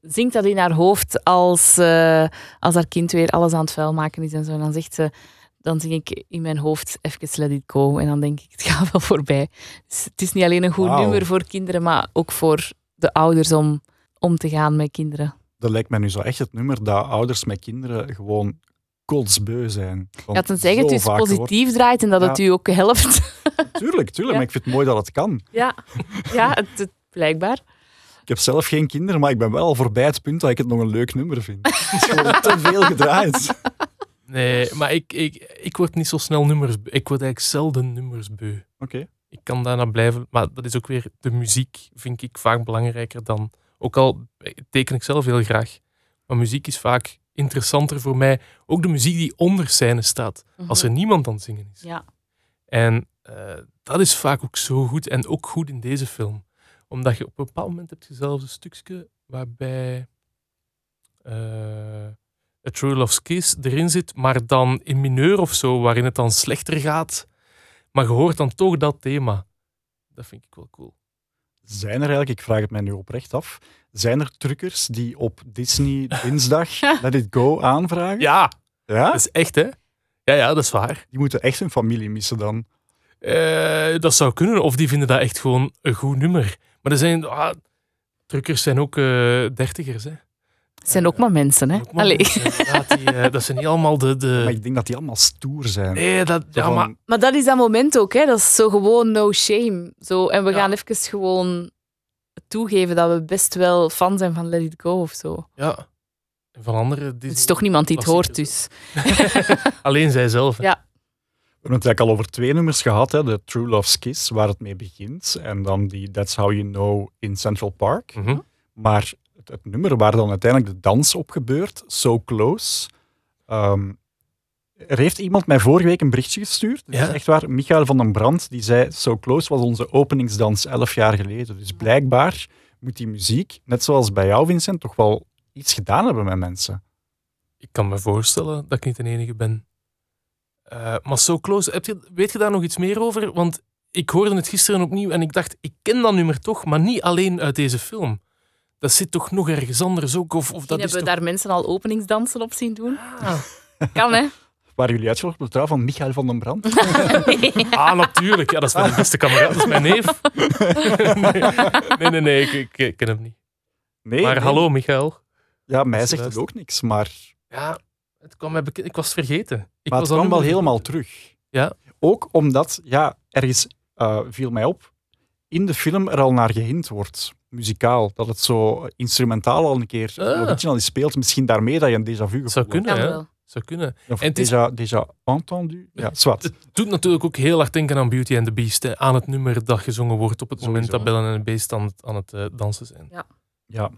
zingt dat in haar hoofd als, uh, als haar kind weer alles aan het vuil maken is en zo. En dan zegt ze, dan zing ik in mijn hoofd even Let It Go. En dan denk ik, het gaat wel voorbij. Dus het is niet alleen een goed nummer voor kinderen, maar ook voor de ouders om om te gaan met kinderen. Dat lijkt mij nu zo echt het nummer dat ouders met kinderen gewoon kotsbeu zijn. Ja, tenzij het dus positief draait en dat Ja. het u ook helpt. Tuurlijk, tuurlijk, Ja. maar ik vind het mooi dat het kan. Ja, ja het, het blijkbaar. Ik heb zelf geen kinderen, maar ik ben wel al voorbij het punt dat ik het nog een leuk nummer vind. Het is gewoon te veel gedraaid. Nee, maar ik, ik, ik word niet zo snel nummers beu. Ik word eigenlijk zelden nummers beu. Oké. Ik kan daarna blijven, maar dat is ook weer de muziek, vind ik vaak belangrijker dan. Ook al teken ik zelf heel graag, maar muziek is vaak interessanter voor mij. Ook de muziek die onder scène staat, als er niemand aan het zingen is. Ja. En eh, dat is vaak ook zo goed. En ook goed in deze film. Omdat je op een bepaald moment hebt je zelfs een stukje waarbij eh A True Love's Kiss erin zit, maar dan in mineur of zo, waarin het dan slechter gaat. Maar je hoort dan toch dat thema. Dat vind ik wel cool. Zijn er eigenlijk, ik vraag het mij nu oprecht af, zijn er truckers die op Disney dinsdag Let It Go aanvragen? Ja, Ja? dat is echt, hè? Ja, ja, dat is waar. Die moeten echt hun familie missen dan. Eh, dat zou kunnen, of die vinden dat echt gewoon een goed nummer. Maar er zijn... Ah, truckers zijn ook eh, dertigers, hè? Het zijn ook maar mensen, hè? Maar mensen, die, eh, dat zijn niet allemaal de... Maar de... ik denk dat die allemaal stoer zijn. Nee, dat... Ja, van, maar... Maar dat is dat moment ook, hè? Dat is zo gewoon no shame. Zo, en we Ja. gaan even gewoon toegeven dat we best wel fan zijn van Let It Go of zo. Ja. En van anderen... Het is toch niemand die het hoort, dus. Alleen zij zelf. hè. Ja. We hebben het eigenlijk al over twee nummers gehad. Hè? De True Love's Kiss, waar het mee begint. En dan die That's How You Know in Central Park. Mhm. Maar het, het nummer waar dan uiteindelijk de dans op gebeurt, So Close. ehm, er heeft iemand mij vorige week een berichtje gestuurd. Dat Ja. is echt waar. Michael van den Brand, die zei So Close was onze openingsdans elf jaar geleden. Dus blijkbaar moet die muziek, net zoals bij jou Vincent, toch wel iets gedaan hebben met mensen. Ik kan me voorstellen dat ik niet de enige ben. Eh, maar So Close, heb je, weet je daar nog iets meer over? Want ik hoorde het gisteren opnieuw en ik dacht, ik ken dat nummer toch, maar niet alleen uit deze film. Dat zit toch nog ergens anders ook? Of, of dat hebben we toch... daar mensen al openingsdansen op zien doen. Ah. Kan, hè? Waren jullie uitgelopen op de trouw van Michael van den Brand? Ah, natuurlijk. Ja, dat is mijn beste kameraad. Dat is mijn neef. nee, nee, nee, ik, ik, ik ken hem niet. Nee, Maar nee. hallo, Michael. Ja, mij zegt het ook niks, maar, Ja, het kwam. Ik was vergeten. Ik maar was het dat kwam wel helemaal terug. Ja. Ook omdat, ja, ergens eh, viel mij op, in de film er al naar gehind wordt, muzikaal. Dat het zo instrumentaal al een keer Ah. original is speelt. Misschien daarmee dat je een déjà vu gevoel Zou hebt. kunnen. Zou kunnen. Of En het is- déjà, déjà entendu. Ja, zwart. Het doet natuurlijk ook heel hard denken aan Beauty and the Beast. Hè, aan het nummer dat gezongen wordt op het moment dat Bellen en de Beest aan het, aan het eh, dansen zijn. Ja.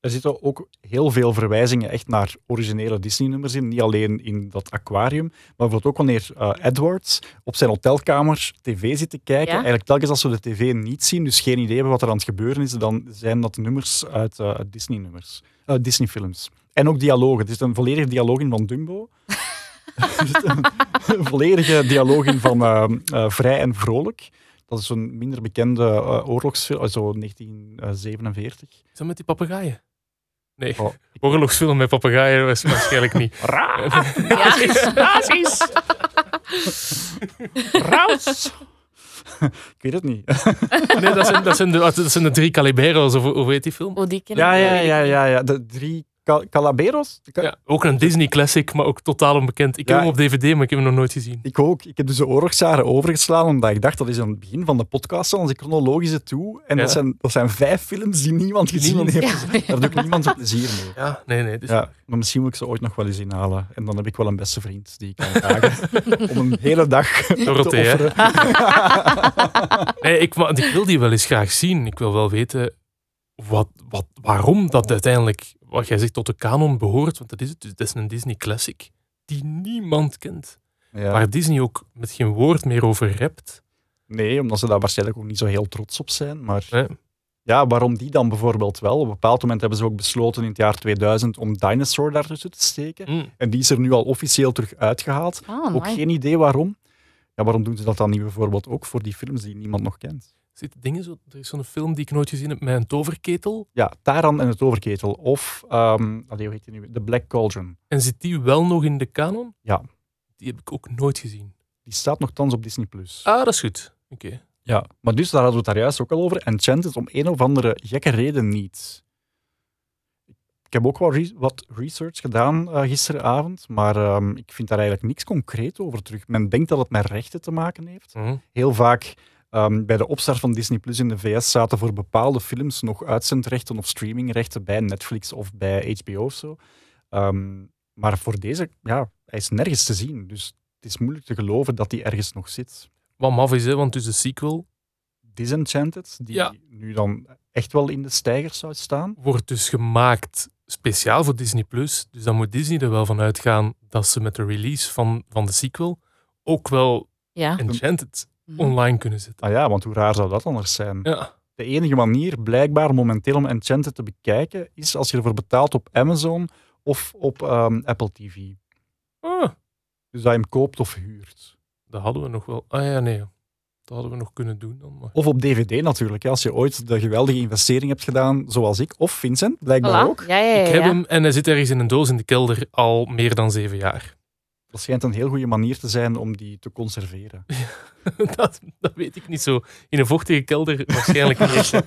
Er zitten ook heel veel verwijzingen echt naar originele Disney-nummers in. Niet alleen in dat aquarium, maar bijvoorbeeld ook wanneer eh, Edwards op zijn hotelkamer tv zit te kijken. Ja? Eigenlijk telkens als we de tv niet zien, dus geen idee hebben wat er aan het gebeuren is, dan zijn dat nummers uit eh, Disney-nummers. uit Disney-films. En ook dialogen. Het is een volledige dialoog in van Dumbo. Er zit een, een volledige dialoog in van eh, eh, Vrij en Vrolijk. Dat is een minder bekende oorlogsfilm, zo 1947. Is dat met die papegaaien? Nee, Oh, oorlogsfilm met papegaaien was waarschijnlijk niet. Ja. Nazi's! Raus! ik weet het niet. Nee, dat zijn, dat zijn, de, dat zijn de drie Calibero's, of hoe heet die film? Oh, die ken Ja, ik ja, ja, ja, ja. De drie Calaberos? Ja, ook een Disney classic, maar ook totaal onbekend. Ik heb Ja. hem op DVD, maar ik heb hem nog nooit gezien. Ik ook. Ik heb dus de oorlogsjaren overgeslaan, omdat ik dacht, dat is aan het begin van de podcast, onze chronologische toe. En Ja. dat, zijn, dat zijn vijf films die niemand gezien Niemand- heeft. Daar doe ik niemand zijn plezier mee. Ja, nee, nee. Dus Ja, maar misschien moet ik ze ooit nog wel eens inhalen. En dan heb ik wel een beste vriend die ik kan vragen om een hele dag te Dorothee, offeren. Nee, ik wil die wel eens graag zien. Ik wil wel weten wat, wat, waarom dat uiteindelijk, wat jij zegt, tot de kanon behoort. Want dat is het. Dus dat is een Disney classic die niemand kent. Ja. Waar Disney ook met geen woord meer over rept. Nee, omdat ze daar waarschijnlijk ook niet zo heel trots op zijn. Maar ja, waarom die dan bijvoorbeeld wel? Op een bepaald moment hebben ze ook besloten in het jaar 2000 om Dinosaur daartussen te steken. Mm. En die is er nu al officieel terug uitgehaald. Ah, Ook geen idee waarom. Ja, waarom doen ze dat dan niet bijvoorbeeld ook voor die films die niemand nog kent? Zitten dingen zo, er is zo'n film die ik nooit gezien heb met een toverketel. Ja, Taran en het Overketel. Of, ehm allee, hoe heet die nu? The Black Cauldron. En zit die wel nog in de kanon? Ja. Die heb ik ook nooit gezien. Die staat nog thans op Disney+. Plus. Ah, dat is goed. Oké. Ja, maar dus, daar hadden we het daar juist ook al over. Enchanted om een of andere gekke reden niet. Ik heb ook wel wat research gedaan eh, gisteravond, maar ehm, ik vind daar eigenlijk niks concreet over terug. Men denkt dat het met rechten te maken heeft. Mhm. Heel vaak Ehm, bij de opstart van Disney Plus in de VS zaten voor bepaalde films nog uitzendrechten of streamingrechten bij Netflix of bij HBO of zo. Ehm, maar voor deze, ja, hij is nergens te zien. Dus het is moeilijk te geloven dat hij ergens nog zit. Wat maf is, hè, want het is een sequel. Disenchanted, die Ja. nu dan echt wel in de stijgers zou staan. Wordt dus gemaakt speciaal voor Disney+. Plus. Dus dan moet Disney er wel van uitgaan dat ze met de release van, van de sequel ook wel Ja. Enchanted. Online kunnen zetten. Ah ja, want hoe raar zou dat anders zijn? Ja. De enige manier, blijkbaar momenteel, om Enchanted te bekijken, is als je ervoor betaalt op Amazon of op ehm, Apple TV. Ah, Dus dat je hem koopt of huurt. dat hadden we nog wel. Ah ja, nee. Dat hadden we nog kunnen doen dan. Maar... Of op DVD natuurlijk. Als je ooit de geweldige investering hebt gedaan, zoals ik, of Vincent, blijkbaar Voilà. ook. Ja, ja, ja. Ik heb hem en hij zit ergens in een doos in de kelder al meer dan zeven jaar. Dat schijnt een heel goede manier te zijn om die te conserveren. dat, dat weet ik niet zo. In een vochtige kelder waarschijnlijk niet.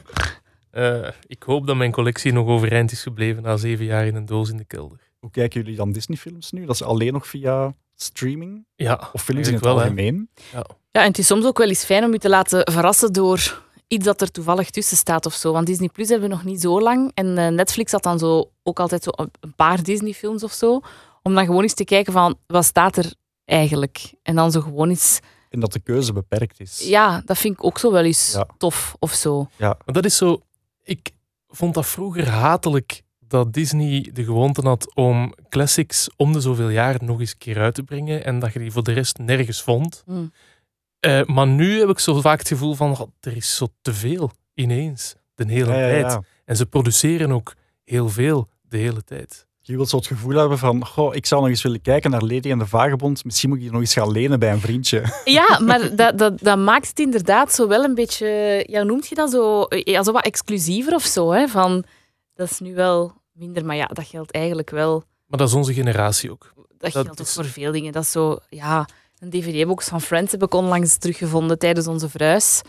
Eh, ik hoop dat mijn collectie nog overeind is gebleven na zeven jaar in een doos in de kelder. Hoe kijken jullie dan Disney-films nu? Dat is alleen nog via streaming? Ja, Of films in het wel, algemeen? Ja, en het is soms ook wel eens fijn om je te laten verrassen door iets dat er toevallig tussen staat of zo. Want Disney Plus hebben we nog niet zo lang. En eh, Netflix had dan zo ook altijd zo een een paar Disney-films of zo. Om dan gewoon eens te kijken van, wat staat er eigenlijk? En dan zo gewoon eens... En dat de keuze beperkt is. Ja, dat vind ik ook zo wel eens Ja. tof of zo. Maar dat is zo. Ik vond dat vroeger hatelijk dat Disney de gewoonte had om classics om de zoveel jaar nog eens een keer uit te brengen en dat je die voor de rest nergens vond. Hm. Eh, maar nu heb ik zo vaak het gevoel van oh, er is zo te veel ineens de hele Ja, ja, tijd. ja. En ze produceren ook heel veel de hele tijd. Je wilt zo het gevoel hebben van, goh, ik zou nog eens willen kijken naar Lady en de Vagebond. Misschien moet ik die nog eens gaan lenen bij een vriendje. Ja, maar dat, dat, dat maakt het inderdaad zo wel een beetje... Ja, noemt je dat zo? Ja, zo wat exclusiever of zo. Hè? Van, dat is nu wel minder, maar ja, dat geldt eigenlijk wel... Maar dat is onze generatie ook. Dat, Dat geldt ook is- voor veel dingen. Dat is zo, ja, een dvd-box van Friends heb ik onlangs teruggevonden tijdens onze verhuis.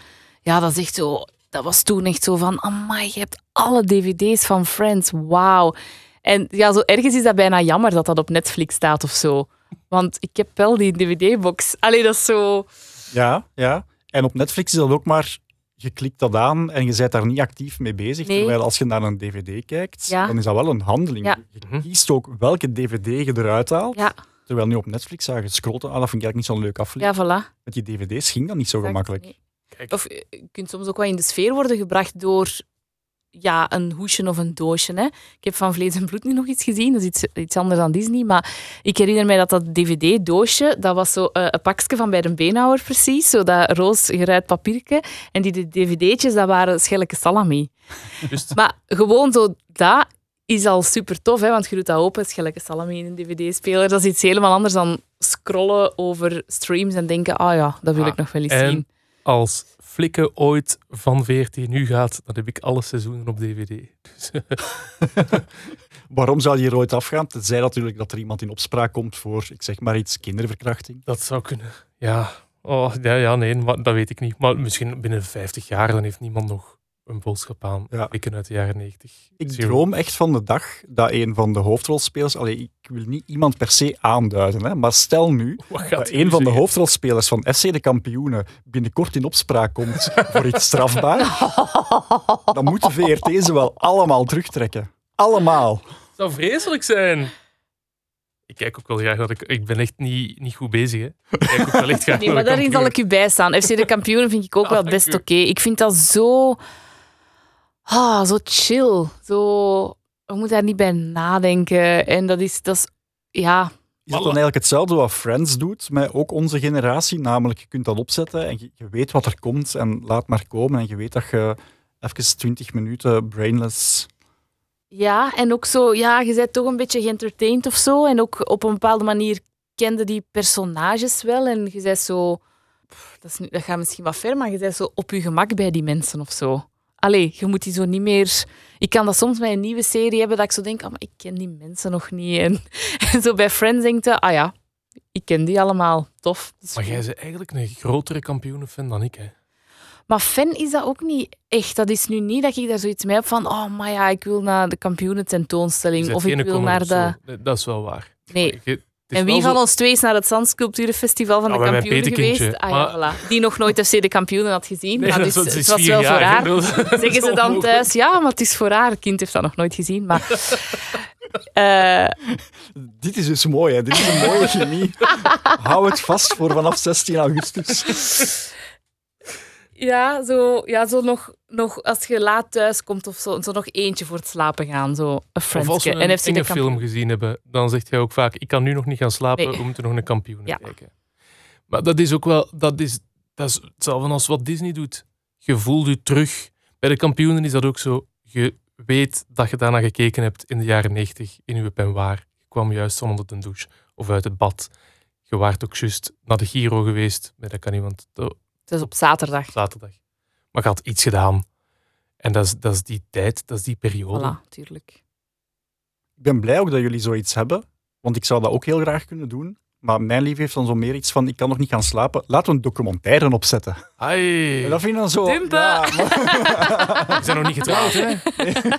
Ja, dat is echt zo... Dat was toen echt zo van, amai, je hebt alle dvd's van Friends, wauw. En ja, zo ergens is dat bijna jammer dat dat op Netflix staat of zo. Want ik heb wel die dvd-box. Allee, dat is zo... Ja, ja. En op Netflix is dat ook maar, je klikt dat aan en je bent daar niet actief mee bezig. Nee. Terwijl als je naar een dvd kijkt, Ja. dan is dat wel een handeling. Ja. Je kiest ook welke dvd je eruit haalt. Ja, Terwijl nu op Netflix, ja, je scrolt, ah, dat vind ik eigenlijk niet zo'n leuk aflevering. ja voilà. Met die dvd's ging dat niet zo Exact. gemakkelijk. Nee. Of eh, je kunt soms ook wel in de sfeer worden gebracht door ja, een hoesje of een doosje. Hè. Ik heb van Vlees en Bloed nu nog iets gezien, dat is iets, iets anders dan Disney. Maar ik herinner mij dat dat dvd-doosje, dat was zo eh, een pakje van bij de beenhouwer precies, zo dat roos geruit papiertje. En die dvd'tjes, dat waren schelke salami. Just, Maar gewoon zo dat is al super tof, hè, want je doet dat open, schelke salami in een dvd-speler. Dat is iets helemaal anders dan scrollen over streams en denken, ah ja, dat wil Ah, ik nog wel eens en- zien. als Flikken ooit van VRT nu gaat, dan heb ik alle seizoenen op DVD. Dus, Waarom zou die er ooit afgaan? Tenzij natuurlijk dat er iemand in opspraak komt voor, ik zeg maar iets, kinderverkrachting. Dat zou kunnen. Ja. Oh, ja, ja, nee, maar dat weet ik niet. Maar misschien binnen 50 jaar dan heeft niemand nog een boodschap aan. Ja. Uit de jaren 90. Ik Zero. droom echt van de dag dat een van de hoofdrolspelers... Allee, ik wil niet iemand per se aanduiden, hè, maar stel nu Wat gaat dat een van de hoofdrolspelers van FC de Kampioenen binnenkort in opspraak komt voor iets strafbaar, dan moeten VRT ze wel allemaal terugtrekken. Allemaal. Het zou vreselijk zijn. Ik kijk ook wel graag dat ik... Ik ben echt niet, niet goed bezig, hè. Ik kijk ook wel echt graag Nee, naar maar de daarin zal ik u bijstaan. FC de kampioenen vind ik ook Ah, wel best oké. Ik vind dat zo... Ah, zo chill. Zo... Je moet daar niet bij nadenken. En dat is... Dat is ja, Is dat dan eigenlijk hetzelfde wat Friends doet met ook onze generatie? Namelijk, je kunt dat opzetten en je, je weet wat er komt en laat maar komen. En je weet dat je even 20 minuten brainless... ja, en ook zo... Ja, je bent toch een beetje geëntertained of zo. En ook op een bepaalde manier kende die personages wel. En je bent zo... pff, Dat, is nu, dat gaat misschien wat ver, maar je bent zo op je gemak bij die mensen of zo. Allee, je moet die zo niet meer... Ik kan dat soms met een nieuwe serie hebben, dat ik zo denk, ah, maar ik ken die mensen nog niet. En, en zo bij Friends denk je, ah ja, ik ken die allemaal. Tof. Maar jij bent eigenlijk een grotere kampioenenfan dan ik, hè. Maar fan is dat ook niet echt. Dat is nu niet dat ik daar zoiets mee heb van, oh, maar ja, ik wil naar de kampioenen Je tentoonstelling. bent Of ik wil naar de... zo. Dat is wel waar. Nee. Je- En wie zo- van ons twee is naar het Zandsculpturenfestival van Ja, de kampioenen geweest? Ah, Maar- ja, voilà. Die nog nooit FC de kampioenen had gezien. Nee, maar dat dus, is- dat is het was wel jaar, voor haar. Zeggen ze dan thuis, ja, maar het is voor haar. Het kind heeft dat nog nooit gezien. Maar, eh, Dit is dus mooi, hè. Dit is een mooie chemie. Hou het vast voor vanaf 16 augustus. ja, zo, ja, zo nog, nog als je laat thuis komt of zo, zo nog eentje voor het slapen gaan. Zo een Of als we En een enge kampioen. film gezien hebben, dan zegt jij ook vaak, ik kan nu nog niet gaan slapen, Nee. we moeten nog een kampioen Ja. kijken. Maar dat is ook wel, dat is, dat is hetzelfde als wat Disney doet. Je voelt je terug. Bij de kampioenen is dat ook zo. Je weet dat je daarna gekeken hebt in de jaren 90 in je penwaar. Je kwam juist van onder de douche of uit het bad. Je waart ook juist naar de Giro geweest. Maar dat kan dat Het is op zaterdag. zaterdag. Maar je had iets gedaan. En dat is, dat is die tijd, dat is die periode. Voilà, tuurlijk. Ik ben blij ook dat jullie zoiets hebben, want ik zou dat ook heel graag kunnen doen. Maar mijn lief heeft dan zo meer iets van, ik kan nog niet gaan slapen. Laten we een documentaire opzetten. Ai, En dat vind ik dan zo... Dumpen! Ja, maar- we zijn nog niet getrouwd, hè?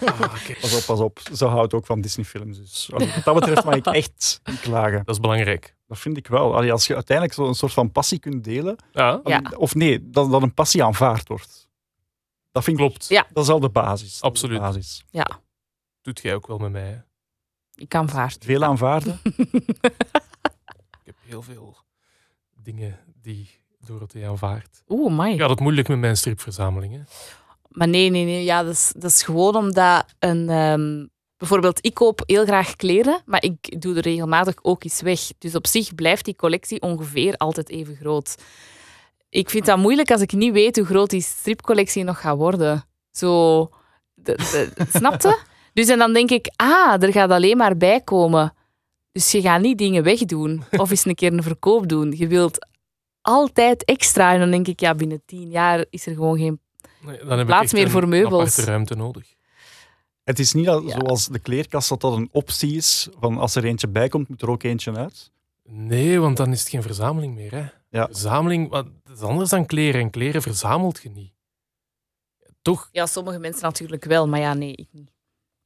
Ah, oké. pas op, pas op. Zo houdt ook van Disney-films. Dus wat dat betreft mag ik echt niet klagen. Dat is belangrijk. Dat vind ik wel. Allee, als je uiteindelijk zo een soort van passie kunt delen, Ja, Ja. of nee, dat, dat een passie aanvaard wordt. Dat vind ik, klopt. Ja. dat is al de basis. De Absoluut. basis. Ja, Doet jij ook wel met mij. Hè? ik aanvaard. Veel aanvaarden. Ik heb heel veel dingen die Dorothee aanvaardt. Oeh, my. Ik had het moeilijk met mijn stripverzameling. Hè? Maar nee, nee, nee. Ja, dat, is, dat is gewoon omdat een... ehm, bijvoorbeeld, ik koop heel graag kleren, maar ik doe er regelmatig ook iets weg. Dus op zich blijft die collectie ongeveer altijd even groot. Ik vind dat moeilijk als ik niet weet hoe groot die stripcollectie nog gaat worden. Zo... de- de- snapte? Dus en dan denk ik, ah, er gaat alleen maar bij komen. Dus je gaat niet dingen wegdoen of eens een keer een verkoop doen. Je wilt altijd extra. En dan denk ik, ja, binnen tien jaar is er gewoon geen Nee, dan heb Plaats ik meer een voor meubels. aparte ruimte nodig. Het is niet dat, Ja. zoals de kleerkast dat dat een optie is, van als er eentje bij komt, moet er ook eentje uit. Nee, want dan is het geen verzameling meer. Hè? Ja. Verzameling, wat, dat is anders dan kleren. En kleren verzamelt je niet. Toch? Ja, sommige mensen natuurlijk wel, maar ja, nee, ik niet.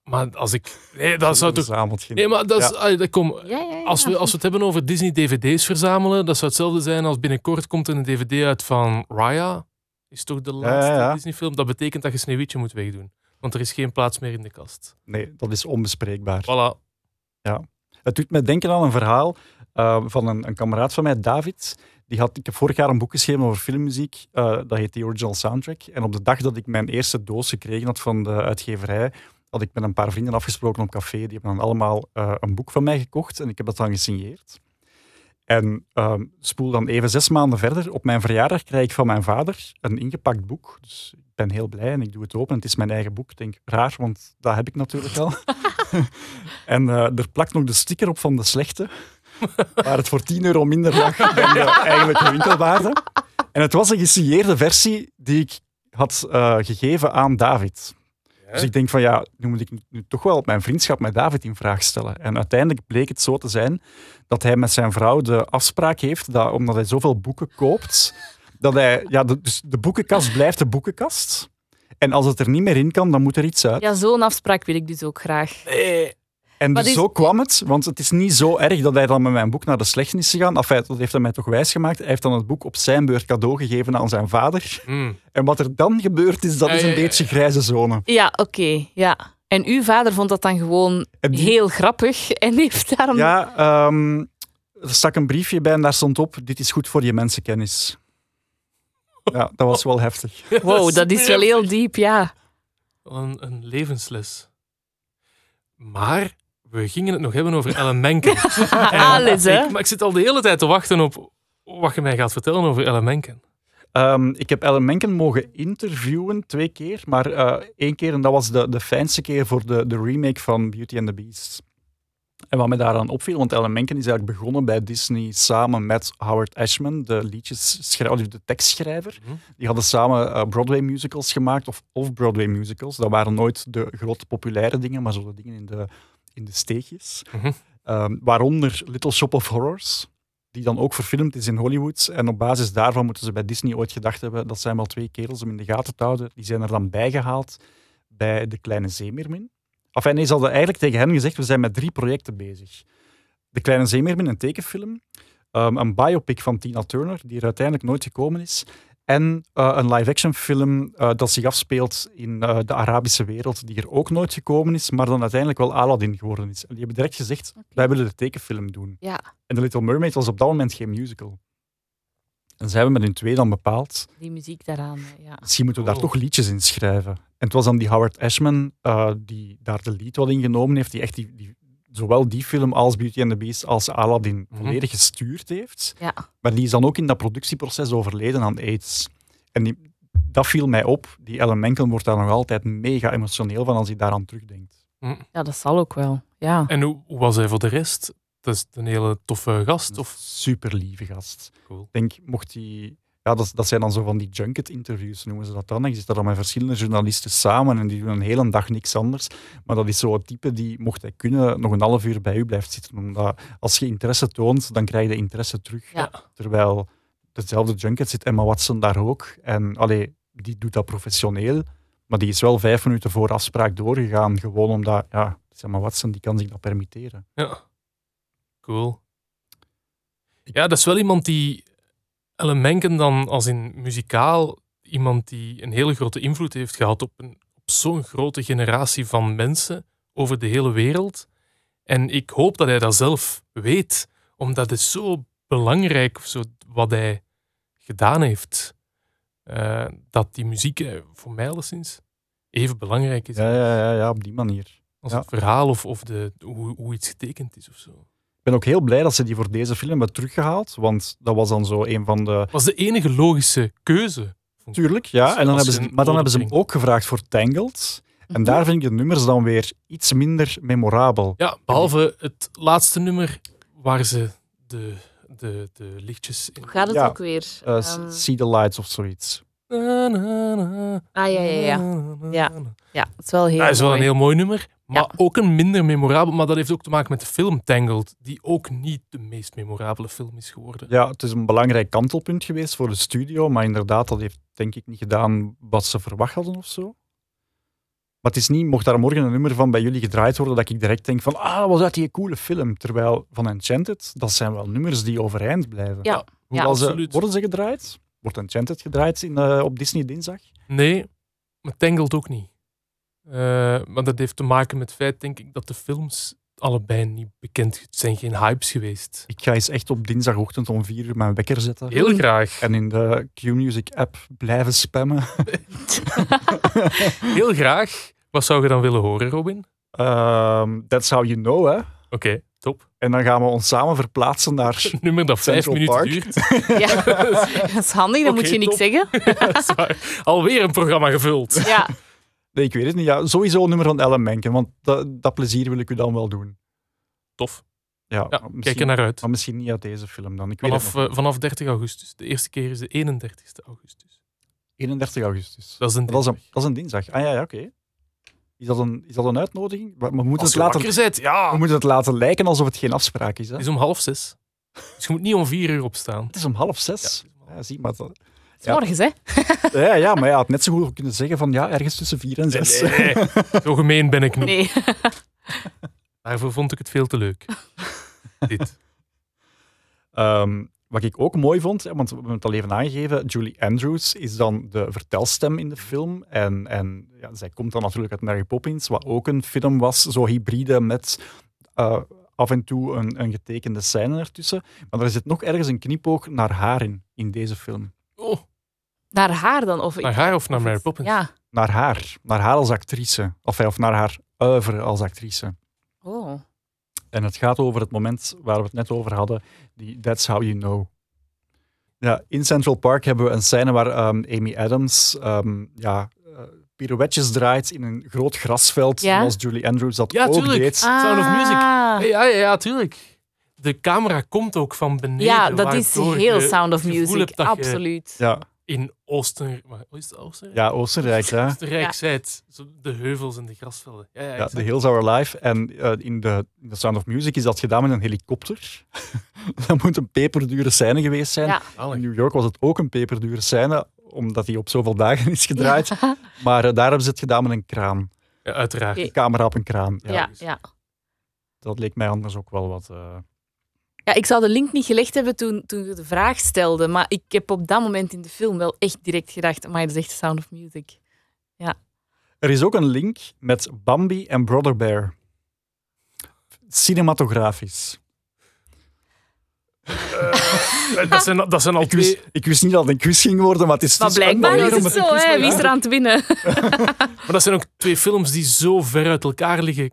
Maar als ik... Nee, dat zou toch... Nee, maar dat is... Ja. ah, dat kom, Ja, ja, ja. Als we, als we het hebben over Disney-dvd's verzamelen, dat zou hetzelfde zijn als binnenkort komt er een dvd uit van Raya. Is toch de laatste ja, ja. Disney-film? Dat betekent dat je Sneeuwwitje moet wegdoen. Want er is geen plaats meer in de kast. Nee, dat is onbespreekbaar. Voilà. Het doet me denken aan een verhaal eh, van een, een kameraad van mij, David. Die had, ik heb vorig jaar een boek geschreven over filmmuziek. eh, dat heet The Original Soundtrack. En op de dag dat ik mijn eerste doos gekregen had van de uitgeverij, had ik met een paar vrienden afgesproken op café. Die hebben dan allemaal eh, een boek van mij gekocht en ik heb dat dan gesigneerd. En ehm, spoel dan even zes maanden verder. Op mijn verjaardag krijg ik van mijn vader een ingepakt boek. Dus ik ben heel blij en ik doe het open. Het is mijn eigen boek. Ik denk, raar, want dat heb ik natuurlijk al. en eh, er plakt nog de sticker op van de slechte, waar het voor 10 euro minder lag dan de eigenlijke winkelwaarde. En het was een gesigneerde versie die ik had eh, gegeven aan David. Dus ik denk van ja, nu moet ik nu toch wel mijn vriendschap met David in vraag stellen. En uiteindelijk bleek het zo te zijn dat hij met zijn vrouw de afspraak heeft dat omdat hij zoveel boeken koopt, dat hij, ja, de, dus de boekenkast blijft de boekenkast. En als het er niet meer in kan, dan moet er iets uit. Ja, zo'n afspraak wil ik dus ook graag. En dus zo kwam het, want het is niet zo erg dat hij dan met mijn boek naar de slechten is gegaan. Enfin, dat heeft hij mij toch wijsgemaakt. Hij heeft dan het boek op zijn beurt cadeau gegeven aan zijn vader. Mm. En wat er dan gebeurd is, dat Ja, is een ja, beetje grijze zone. Ja, oké, ja. En uw vader vond dat dan gewoon die- heel grappig en heeft daarom... Ja, ehm, er stak een briefje bij en daar stond op: Dit is goed voor je mensenkennis. Ja, dat was wel heftig. Wow, dat is wel heel diep, ja. Een, een levensles. Maar we gingen het nog hebben over Ellen Menken. En Alles, hè? Ik, maar ik zit al de hele tijd te wachten op wat je mij gaat vertellen over Ellen Menken. Ehm, ik heb Ellen Menken mogen interviewen twee keer, maar eh, één keer, en dat was de, de fijnste keer voor de, de remake van Beauty and the Beast. En wat me daaraan opviel, want Ellen Menken is eigenlijk begonnen bij Disney samen met Howard Ashman, de liedjesschrijver, de tekstschrijver. Mhm. Die hadden samen eh, Broadway musicals gemaakt, of off-Broadway musicals. Dat waren nooit de grote populaire dingen, maar zo de dingen in de, in de steegjes. Ehm, waaronder Little Shop of Horrors, die dan ook verfilmd is in Hollywood. En op basis daarvan moeten ze bij Disney ooit gedacht hebben, dat zijn wel twee kerels om in de gaten te houden. Die zijn er dan bijgehaald bij De Kleine Zeemeermin. Enfin, nee, ze hadden eigenlijk tegen hen gezegd, we zijn met drie projecten bezig. De Kleine Zeemeermin, een tekenfilm. Ehm, een biopic van Tina Turner, die er uiteindelijk nooit gekomen is. En eh, een live-action film eh, dat zich afspeelt in eh, de Arabische wereld, die er ook nooit gekomen is, maar dan uiteindelijk wel Aladdin geworden is. En die hebben direct gezegd, wij willen de tekenfilm doen. Ja, En The Little Mermaid was op dat moment geen musical. En zij hebben met hun twee dan bepaald, die muziek daaraan. Ja. misschien moeten we daar Oh. toch liedjes in schrijven. En het was dan die Howard Ashman eh, die daar de lied wat in genomen heeft, die echt die, die, zowel die film als Beauty and the Beast als Aladdin Mhm. volledig gestuurd heeft. Ja. Maar die is dan ook in dat productieproces overleden aan AIDS. En die, dat viel mij op. Die Ellen Menken wordt daar nog altijd mega emotioneel van als hij daaraan terugdenkt. ja, dat zal ook wel. Ja. En hoe, hoe was hij voor de rest? Dat is een hele toffe gast. Of... Super lieve gast. Cool. Ik denk, mocht hij... Ja, dat, dat zijn dan zo van die junket-interviews, noemen ze dat dan. Je zit daar dan met verschillende journalisten samen en die doen een hele dag niks anders. Maar dat is zo'n type die, mocht hij kunnen, nog een half uur bij u blijft zitten. Omdat als je interesse toont, dan krijg je interesse terug. Ja. Terwijl dezelfde junket zit Emma Watson daar ook. En allee, die doet dat professioneel. Maar die is wel vijf minuten voor afspraak doorgegaan. Gewoon omdat, ja, Emma Watson die kan zich dat permitteren. Ja. Cool. Ja, dat is wel iemand die Ellen Menken dan als in muzikaal iemand die een hele grote invloed heeft gehad op, een, op zo'n grote generatie van mensen over de hele wereld. En ik hoop dat hij dat zelf weet, omdat het zo belangrijk zo, wat hij gedaan heeft. Eh, dat die muziek eh, voor mij alleszins even belangrijk is Ja, ja, ja, ja op die manier. als ja. het verhaal of, of de, hoe, hoe iets getekend is of zo. Ik ben ook heel blij dat ze die voor deze film hebben teruggehaald. Want dat was dan zo een van de. was de enige logische keuze. Tuurlijk, ja. En dan hebben ze, maar dan hebben ze hem ook gevraagd voor Tangled. En Mhm. daar vind ik de nummers dan weer iets minder memorabel. Ja, behalve het laatste nummer waar ze de, de, de lichtjes in. Hoe gaat het Ja. ook weer? Ehm, See the Lights of zoiets. Na, na, na, ah, ja, ja, ja. Ja. Ja, het is wel heel Dat is wel mooi. een heel mooi nummer, maar Ja. ook een minder memorabel. Maar dat heeft ook te maken met de film Tangled, die ook niet de meest memorabele film is geworden. Ja, het is een belangrijk kantelpunt geweest voor de studio. Maar inderdaad, dat heeft denk ik niet gedaan wat ze verwacht hadden of zo. Maar het is niet, mocht daar morgen een nummer van bij jullie gedraaid worden, dat ik direct denk van, ah, dat was uit die coole film. Terwijl van Enchanted, dat zijn wel nummers die overeind blijven. Ja. Ja, eh, absoluut. worden ze gedraaid? Wordt Enchanted gedraaid in, eh, op Disney dinsdag? Nee, maar Tangled ook niet. Eh, maar dat heeft te maken met het feit, denk ik, dat de films allebei niet bekend Het zijn geen hypes geweest. Ik ga eens echt op dinsdagochtend om vier uur mijn wekker zetten. Heel graag. En in de Q-Music app blijven spammen. Heel graag. Wat zou je dan willen horen, Robin? Ehm, that's how you know, hè. Oké, top. En dan gaan we ons samen verplaatsen naar... Nummer dat vijf minuten Park. duurt. Ja, dat is handig, dat Oké, moet je niks top. zeggen. Alweer een programma gevuld. Ja, Nee, ik weet het niet. Ja, sowieso een nummer van Ellen Menken, want dat, dat plezier wil ik u dan wel doen. Tof. Ja, Ja, kijk misschien, er naar uit. maar misschien niet uit deze film dan. Ik Vanaf, eh, vanaf 30 augustus. De eerste keer is de 31 augustus. niet. 31 augustus. Dat is een Dat is een, dinsdag. dat is een dinsdag. Ah ja, ja oké. Is, dat een, is dat een uitnodiging? We, we moeten Als het je laten, wakker bent, ja. we moeten het laten lijken alsof het geen afspraak is. Hè? Het is om half zes. Dus je moet niet om vier uur opstaan. Het is om half zes. Ja, zie maar. dat- het is morgens, hè? Ja, ja, maar ja, had net zo goed kunnen zeggen van ja, ergens tussen vier en zes. Nee, nee, zo gemeen ben ik niet. Nee. Daarvoor vond ik het veel te leuk. Dit. Ehm, wat ik ook mooi vond, hè, want we hebben het al even aangegeven, Julie Andrews is dan de vertelstem in de film. En, en ja, zij komt dan natuurlijk uit Mary Poppins, wat ook een film was, zo hybride met eh, af en toe een, een getekende scène ertussen. Maar er zit nog ergens een knipoog naar haar in, in deze film. Oh, Naar haar dan? Of naar haar of naar Mary Poppins? Ja. Naar haar, naar haar als actrice. Of, of naar haar oeuvre als actrice. Oh. En het gaat over het moment waar we het net over hadden, die That's How You Know. Ja, in Central Park hebben we een scène waar ehm, Amy Adams ehm, ja, eh, pirouetjes draait in een groot grasveld, Ja? zoals Julie Andrews dat Ja, ook tuurlijk. deed. Sound of Music. Ah. Ja, ja, ja, tuurlijk. De camera komt ook van beneden. Ja, dat is heel je Sound of Music. je Absoluut. Ja, In Oosten... is het Oostenrijk? ja Oostenrijk. Ja. Oostenrijk Ja. zijt. Zo De heuvels en de grasvelden. Ja, ja, Ja. The Hills Are Alive. En eh, in, de, in The Sound of Music is dat gedaan met een helikopter. dat moet een peperdure scène geweest zijn. Ja. In New York was het ook een peperdure scène, omdat die op zoveel dagen is gedraaid. Ja. Maar eh, daar hebben ze het gedaan met een kraan. Ja, uiteraard. Oké. Camera op een kraan. Ja, Ja, ja. Dat leek mij anders ook wel wat, eh, Ja, ik zou de link niet gelegd hebben toen, toen je de vraag stelde, maar ik heb op dat moment in de film wel echt direct gedacht, maar dat is echt Sound of Music. Er is ook een link met Bambi en Brother Bear. Cinematografisch. Eh, dat, zijn, dat zijn al Ik wist, twee... ik wist niet dat het een quiz ging worden, maar het is... Maar blijkbaar is het zo, quiz hè? te wie is er aan het winnen? Maar dat zijn ook twee films die zo ver uit elkaar liggen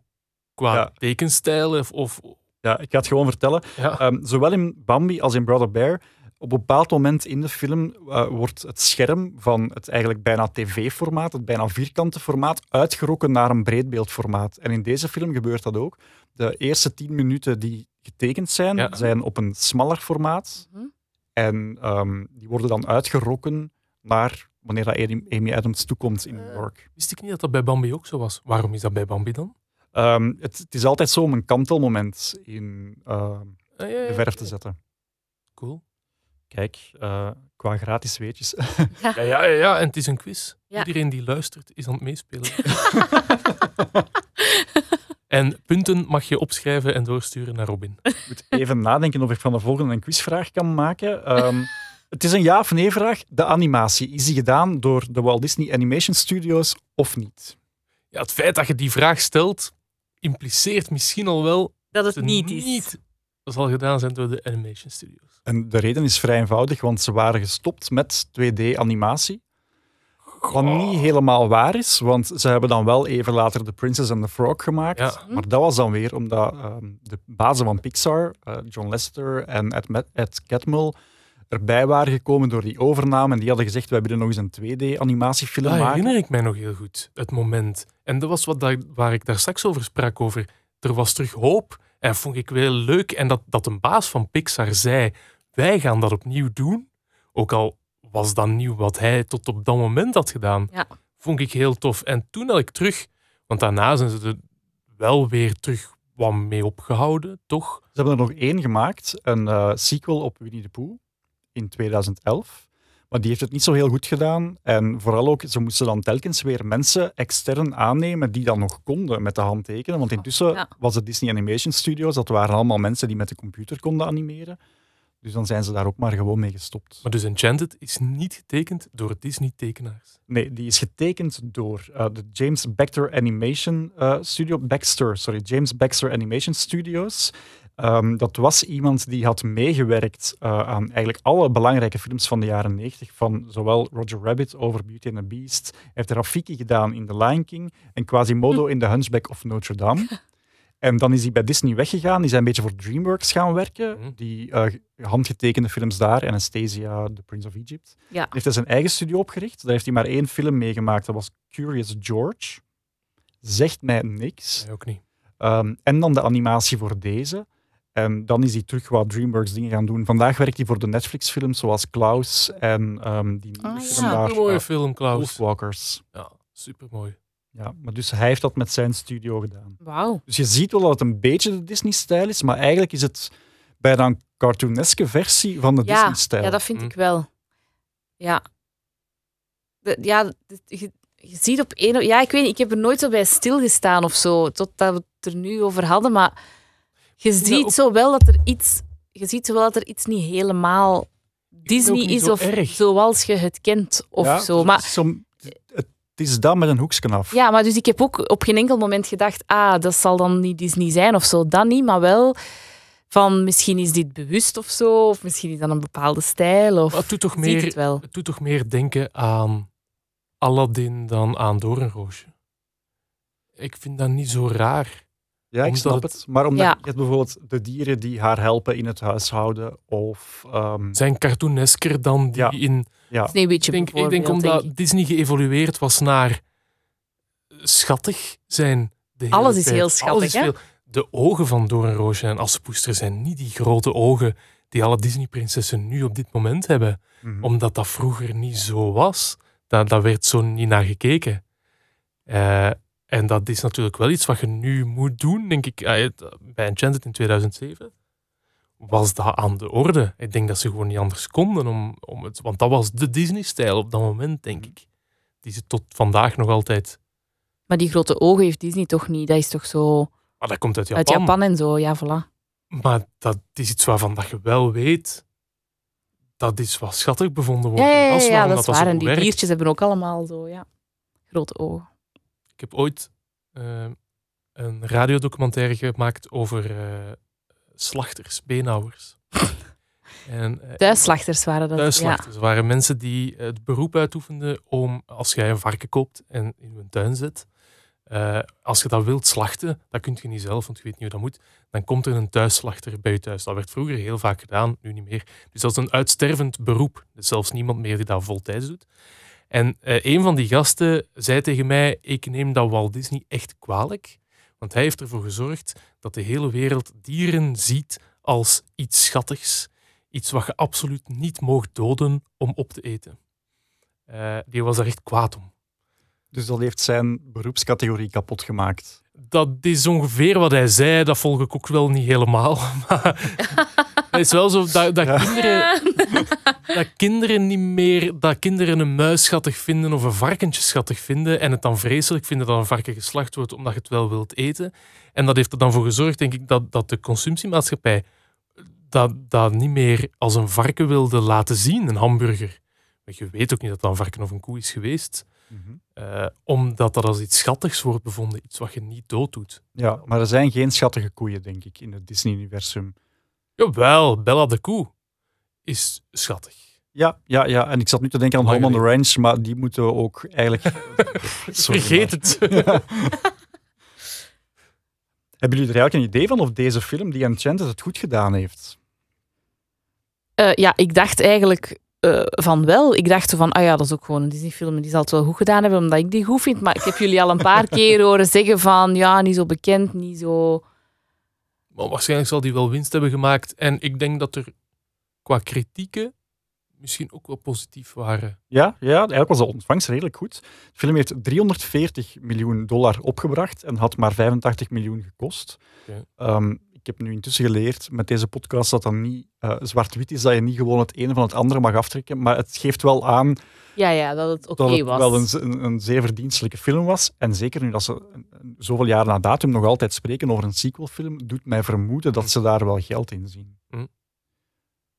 qua Ja. tekenstijl of... of Ja, ik ga het gewoon vertellen. ja. Ehm, zowel in Bambi als in Brother Bear, op een bepaald moment in de film eh, wordt het scherm van het eigenlijk bijna tv-formaat, het bijna vierkante formaat, uitgerokken naar een breedbeeldformaat. En in deze film gebeurt dat ook. De eerste tien minuten die getekend zijn, Ja. zijn op een smaller formaat. Mhm. En ehm, die worden dan uitgerokken naar wanneer dat Amy- Adams toekomt in New Eh. York. Wist ik niet dat dat bij Bambi ook zo was. Waarom is dat bij Bambi dan? Ehm, het, het is altijd zo om een kantelmoment in ehm, Ah, ja, ja, de verf te zetten. Cool. Kijk, eh, qua gratis weetjes. Ja, ja, ja, ja, en het is een quiz. Ja. Iedereen die luistert is aan het meespelen. en punten mag je opschrijven en doorsturen naar Robin. Ik moet even nadenken of ik van de volgende een quizvraag kan maken. Ehm, het is een ja of nee vraag. De animatie, is die gedaan door de Walt Disney Animation Studios of niet? Ja, het feit dat je die vraag stelt, impliceert misschien al wel Dat het niet is. Dat zal gedaan zijn door de Animation Studios. En de reden is vrij eenvoudig, want ze waren gestopt met 2D-animatie. Wat niet helemaal waar is, want ze hebben dan wel even later The Princess and the Frog gemaakt. Ja. Maar dat was dan weer omdat ehm, de bazen van Pixar, eh, John Lasseter en Ed, Catmull, erbij waren gekomen door die overname. En die hadden gezegd, wij willen nog eens een 2D-animatiefilm Dat maken. herinner ik mij nog heel goed, het moment. En dat was wat daar, waar ik daar straks over sprak, over er was terug hoop. En vond ik wel leuk. En dat, dat een baas van Pixar zei, wij gaan dat opnieuw doen. Ook al was dat nieuw wat hij tot op dat moment had gedaan. Ja. Vond ik heel tof. En toen had ik terug, want daarna zijn ze er wel weer terug wat mee opgehouden, toch? Ze hebben er nog één gemaakt, een eh, sequel op Winnie the Pooh in 2011. Maar die heeft het niet zo heel goed gedaan. En vooral ook, ze moesten dan telkens weer mensen extern aannemen die dan nog konden met de hand tekenen. Want intussen Ja. was het Disney Animation Studios, dat waren allemaal mensen die met de computer konden animeren. Dus dan zijn ze daar ook maar gewoon mee gestopt. Maar dus Enchanted is niet getekend door Disney-tekenaars. Nee, die is getekend door eh, de James Baxter Animation eh, Studio. Baxter, sorry, James Baxter Animation Studios. Ehm, dat was iemand die had meegewerkt eh, aan eigenlijk alle belangrijke films van de jaren 90. Van zowel Roger Rabbit over Beauty and the Beast. Hij heeft Rafiki gedaan in The Lion King. En Quasimodo in The Hunchback of Notre Dame. En dan is hij bij Disney weggegaan. Die zijn een beetje voor DreamWorks gaan werken. Mhm. Die eh, handgetekende films daar. Anastasia, The Prince of Egypt. Ja. Hij heeft hij zijn eigen studio opgericht. Daar heeft hij maar één film meegemaakt. Dat was Curious George. Zegt mij niks. Nee, ook niet. Ehm, en dan de animatie voor deze. En dan is hij terug wat DreamWorks dingen gaan doen. Vandaag werkt hij voor de Netflix-films zoals Klaus en ehm, die Ah, Supermooie eh, film, Klaus. Wolfwalkers. Ja, supermooi. Ja, maar dus hij heeft dat met zijn studio gedaan. Wauw. Dus je ziet wel dat het een beetje de Disney-stijl is, maar eigenlijk is het bijna een cartooneske versie van de Ja, Disney-stijl. ja, dat vind Hm. ik wel. Ja. De- ja, de- je, je ziet op één... Ja, ik weet niet, ik heb er nooit zo bij stilgestaan of zo, totdat we het er nu over hadden, maar je ziet zo wel dat er iets... Je ziet zo wel dat er iets niet helemaal Disney niet is of erg. zoals je het kent of Ja, zo. het Maar, het is dat met een hoekje af. ja, maar dus ik heb ook op geen enkel moment gedacht, ah, dat zal dan niet Disney zijn of zo. Dat niet, maar wel van misschien is dit bewust of zo, of misschien is dat een bepaalde stijl. Of... Maar het doet toch meer, het wel. het doet toch meer denken aan Aladdin dan aan Doornroosje. Ik vind dat niet zo raar. Ja, ik snap het- het. Maar omdat Ja. je hebt bijvoorbeeld de dieren die haar helpen in het huishouden. Of ehm, Zijn cartoonesker dan die Ja. in... ja, Sneeuwwitje Ik denk, ik denk omdat denk ik. Disney geëvolueerd was naar schattig zijn. De hele Alles is tijd. heel schattig, is hè? veel- De ogen van Doornroosje en Assepoester zijn niet die grote ogen die alle Disney-prinsessen nu op dit moment hebben. mhm. Omdat dat vroeger niet zo was. Daar, daar werd zo niet naar gekeken. Eh, en dat is natuurlijk wel iets wat je nu moet doen, denk ik. Ah, Bij Enchanted in 2007 was dat aan de orde. Ik denk dat ze gewoon niet anders konden. Om, om het, want dat was de Disney-stijl op dat moment, denk ik. Die ze tot vandaag nog altijd... Maar die grote ogen heeft Disney toch niet? Dat is toch zo Maar dat komt uit Japan. uit Japan en zo, ja, voilà. Maar dat is iets waarvan dat je wel weet. Dat is wat schattig bevonden wordt. Ja, ja, ja, dat ja, dat is dat waar. En die werkt. diertjes hebben ook allemaal zo, ja, grote ogen. Ik heb ooit eh, een radiodocumentaire gemaakt over eh, slachters, beenhouwers. en, eh, Thuisslachters waren dat. Ja. Thuisslachters waren mensen die het beroep uitoefenden om, als jij een varken koopt en in een tuin zet, als je dat wilt slachten, dat kun je niet zelf, want je weet niet hoe dat moet, dan komt er een thuisslachter bij je thuis. Dat werd vroeger heel vaak gedaan, nu niet meer. Dus dat is een uitstervend beroep. Er is zelfs niemand meer die dat voltijds doet. En eh, een van die gasten zei tegen mij, ik neem dat Walt Disney echt kwalijk, want hij heeft ervoor gezorgd dat de hele wereld dieren ziet als iets schattigs. Iets wat je absoluut niet mocht doden om op te eten. Eh, die was daar echt kwaad om. Dus dat heeft zijn beroepscategorie kapot gemaakt. Dat is ongeveer wat hij zei. Dat volg ik ook wel niet helemaal. Maar het is wel zo dat, dat, Ja. kinderen, dat kinderen niet meer... Dat kinderen een muis schattig vinden of een varkentje schattig vinden en het dan vreselijk vinden dat een varken geslacht wordt omdat je het wel wilt eten. En dat heeft er dan voor gezorgd, denk ik, dat, dat de consumptiemaatschappij dat, dat niet meer als een varken wilde laten zien, een hamburger. Maar je weet ook niet dat dat een varken of een koe is geweest. Eh, omdat dat als iets schattigs wordt bevonden, iets wat je niet dooddoet. Ja, maar er zijn geen schattige koeien, denk ik, in het Disney-universum. Jawel, Bella de koe is schattig. Ja, ja, ja. En ik zat nu te denken aan Home on the Ranch, maar die moeten we ook eigenlijk... Sorry, Vergeet het. Hebben jullie er eigenlijk een idee van of deze film, die Enchanted, het goed gedaan heeft? Eh, ja, ik dacht eigenlijk eh, van wel. Ik dacht zo van, ah ja, dat is ook gewoon een Disney-film. Die zal het wel goed gedaan hebben, omdat ik die goed vind. Maar ik heb jullie al een paar keer horen zeggen van, ja, niet zo bekend, niet zo... Maar waarschijnlijk zal die wel winst hebben gemaakt. En ik denk dat er qua kritieken misschien ook wel positief waren. Ja, ja, eigenlijk was de ontvangst redelijk goed. De film heeft 340 miljoen dollar opgebracht en had maar 85 miljoen gekost. Ehm, ik heb nu intussen geleerd met deze podcast dat dat niet eh, zwart-wit is, dat je niet gewoon het ene van het andere mag aftrekken. Maar het geeft wel aan Ja, ja, dat het oké dat het was. wel een, een, een zeer verdienstelijke film was. En zeker nu dat ze zoveel jaar na datum nog altijd spreken over een sequelfilm, doet mij vermoeden dat ze daar wel geld in zien. Hm.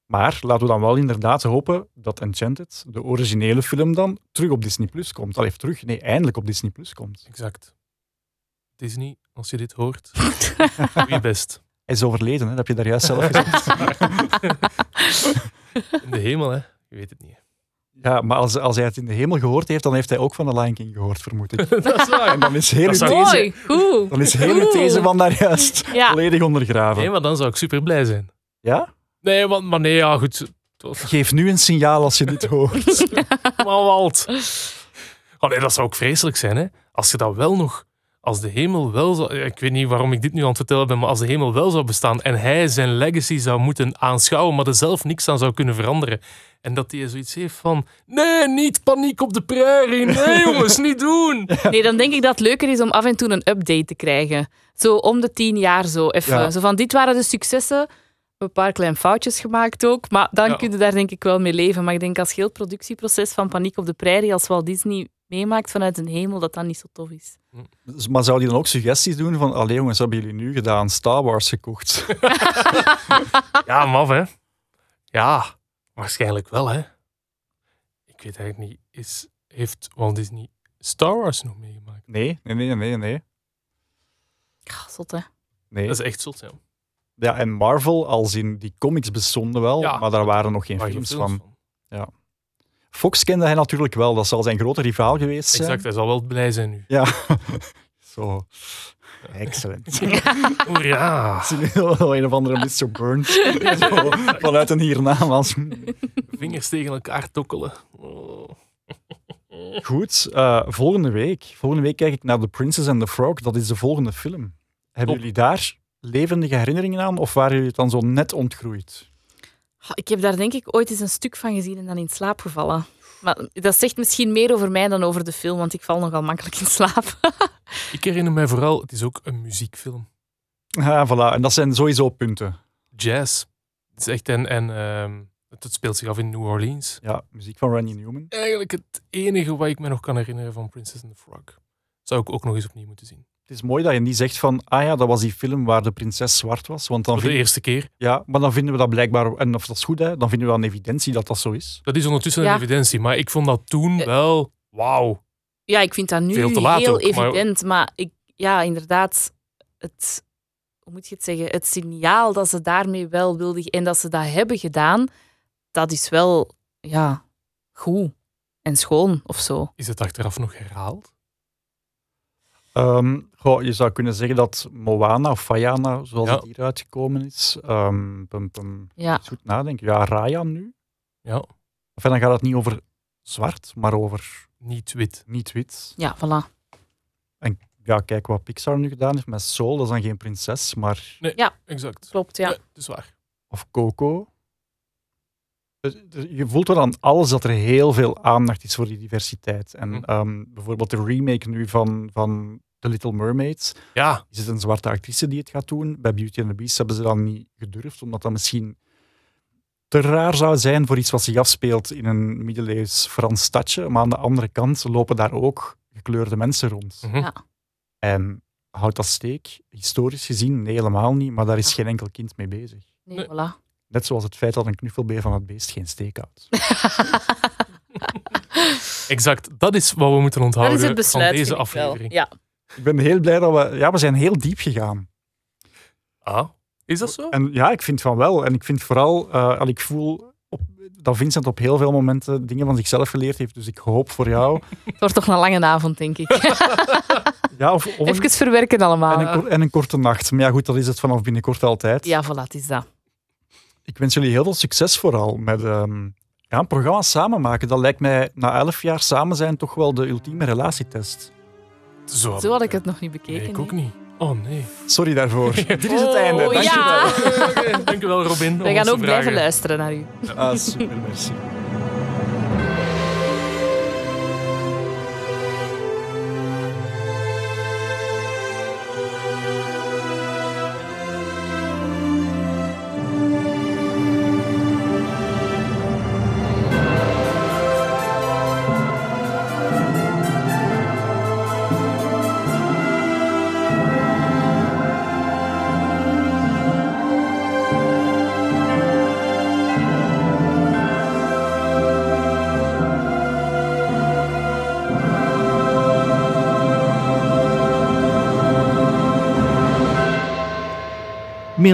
Maar laten we dan wel inderdaad hopen dat Enchanted, de originele film dan, terug op Disney Plus komt. Al heeft terug, nee, eindelijk op Disney Plus komt. Exact. Disney, als je dit hoort, wie best. Hij is overleden, hè? dat heb je daar juist zelf gezegd. In de hemel, hè? Je weet het niet. Ja, maar als, als hij het in de hemel gehoord heeft, dan heeft hij ook van de Lion King gehoord, vermoed ik. dat is waar. En dan is heel zou- Mooi, goed. dan is heel Goed. these van daar juist Ja. volledig ondergraven. Nee, maar dan zou ik super blij zijn. Ja? Nee, want, maar nee, ja, goed. Geef nu een signaal als je dit hoort. Maar Walt. Oh nee, dat zou ook vreselijk zijn, hè? Als je dat wel nog... Als de hemel wel zou... Ik weet niet waarom ik dit nu aan het vertellen ben, maar als de hemel wel zou bestaan en hij zijn legacy zou moeten aanschouwen, maar er zelf niks aan zou kunnen veranderen. En dat hij zoiets heeft van... Nee, niet paniek op de prairie. Nee, jongens, niet doen. Nee, dan denk ik dat het leuker is om af en toe een update te krijgen. Zo om de tien jaar zo. Even. Ja. Zo van, dit waren de successen. Een paar kleine foutjes gemaakt ook. Maar dan Ja. kun je daar denk ik wel mee leven. Maar ik denk als heel het productieproces van Paniek op de Prairie, als Walt Disney meemaakt vanuit een hemel, dat dat niet zo tof is. Dus- Maar zou die dan ook suggesties doen van, allee jongens, wat hebben jullie nu gedaan? Star Wars gekocht. Ja, maf, hè? Ja, waarschijnlijk wel, hè? Ik weet eigenlijk niet. Is, heeft Walt Disney Star Wars nog meegemaakt? Nee, nee, nee, nee, nee. Ah, zot, hè? nee. Dat is echt zot, ja. Ja, en Marvel, als in die comics bestonden wel, Ja. maar daar waren nog geen films van. van. Fox kende hij natuurlijk wel, dat zal zijn grote rivaal geweest zijn. Exact, hij zal wel blij zijn nu. Ja. Zo. Excellent. Wel een of andere Mr. Burns Zo, vanuit een hiernamaals. Vingers tegen elkaar tokkelen. Oh. Goed, eh, volgende week. Volgende week kijk ik naar The Princess and the Frog. Dat is de volgende film. Hebben Top. jullie daar levendige herinneringen aan of waren jullie het dan zo net ontgroeid? Ik heb daar denk ik ooit eens een stuk van gezien en dan in slaap gevallen. Maar dat zegt misschien meer over mij dan over de film, want ik val nogal makkelijk in slaap. Ik herinner mij vooral, het is ook een muziekfilm. Ah, voilà. En dat zijn sowieso punten. Jazz. Het is echt en, en ehm, het, het speelt zich af in New Orleans. Ja, muziek van Randy Newman. Eigenlijk het enige wat ik me nog kan herinneren van Princess and the Frog. Zou ik ook nog eens opnieuw moeten zien. Het is mooi dat je niet zegt van, ah ja, dat was die film waar de prinses zwart was. Want dan Voor de vind- eerste keer. ja, maar dan vinden we dat blijkbaar, en of dat is goed, hè, dan vinden we een evidentie dat dat zo is. Dat is ondertussen Ja. een evidentie. Maar ik vond dat toen Eh. wel... Wauw. Ja, ik vind dat nu Veel te laat heel ook, maar- evident. Maar, ik, ja, inderdaad, het, hoe moet je het zeggen? Het signaal dat ze daarmee wel wilden en dat ze dat hebben gedaan, dat is wel ja, goed en schoon of zo. Is het achteraf nog herhaald? Ehm, goh, je zou kunnen zeggen dat Moana of Fayana, zoals Ja. het hier uitgekomen is, ehm pum, pum, Ja, goed nadenken. Ja, Raya nu. Ja. Enfin, dan gaat het niet over zwart, maar over Niet wit. niet wit. ja voilà. Ja, kijk wat Pixar nu gedaan heeft met Soul, dat is dan geen prinses, maar... Exact. Klopt, ja. dat is waar. Of Coco. Dus, dus Je voelt wel aan alles dat er heel veel aandacht is voor die diversiteit. En Mhm. ehm, bijvoorbeeld de remake nu van, van The Little Mermaids. Ja. Is het een zwarte actrice die het gaat doen? Bij Beauty and the Beast hebben ze dat niet gedurfd, omdat dat misschien te raar zou zijn voor iets wat zich afspeelt in een middeleeuws Frans stadje. Maar aan de andere kant lopen daar ook gekleurde mensen rond. Mhm. Ja. En houdt dat steek? Historisch gezien, nee, helemaal niet. Maar daar is Ja. geen enkel kind mee bezig. Nee, Nee. voilà. Net zoals het feit dat een knuffelbeer van het beest geen steek houdt. Exact. Dat is wat we moeten onthouden van deze aflevering. Ja. Ik ben heel blij dat we... Ja, we zijn heel diep gegaan. Ah, is dat zo? En ja, ik vind van wel. En ik vind vooral... eh al ik voel op, dat Vincent op heel veel momenten dingen van zichzelf geleerd heeft. Dus ik hoop voor jou... Het wordt toch een lange avond, denk ik. Ja, of, of een, Even verwerken allemaal. en, een, en een korte nacht. Maar ja, goed, dat is het vanaf binnenkort altijd. Ja, voilà, het is dat. Ik wens jullie heel veel succes vooral met ehm, ja, een programma samen maken. Dat lijkt mij na elf jaar samen zijn toch wel de ultieme relatietest. Zo, Zo had ik het nog niet bekeken. Nee, ik ook niet. Oh nee. Sorry daarvoor. Dit is het Oh, einde. Dank je ja. wel. Oké, Dankjewel Robin. We gaan ook blijven luisteren naar u. Ah, super, merci.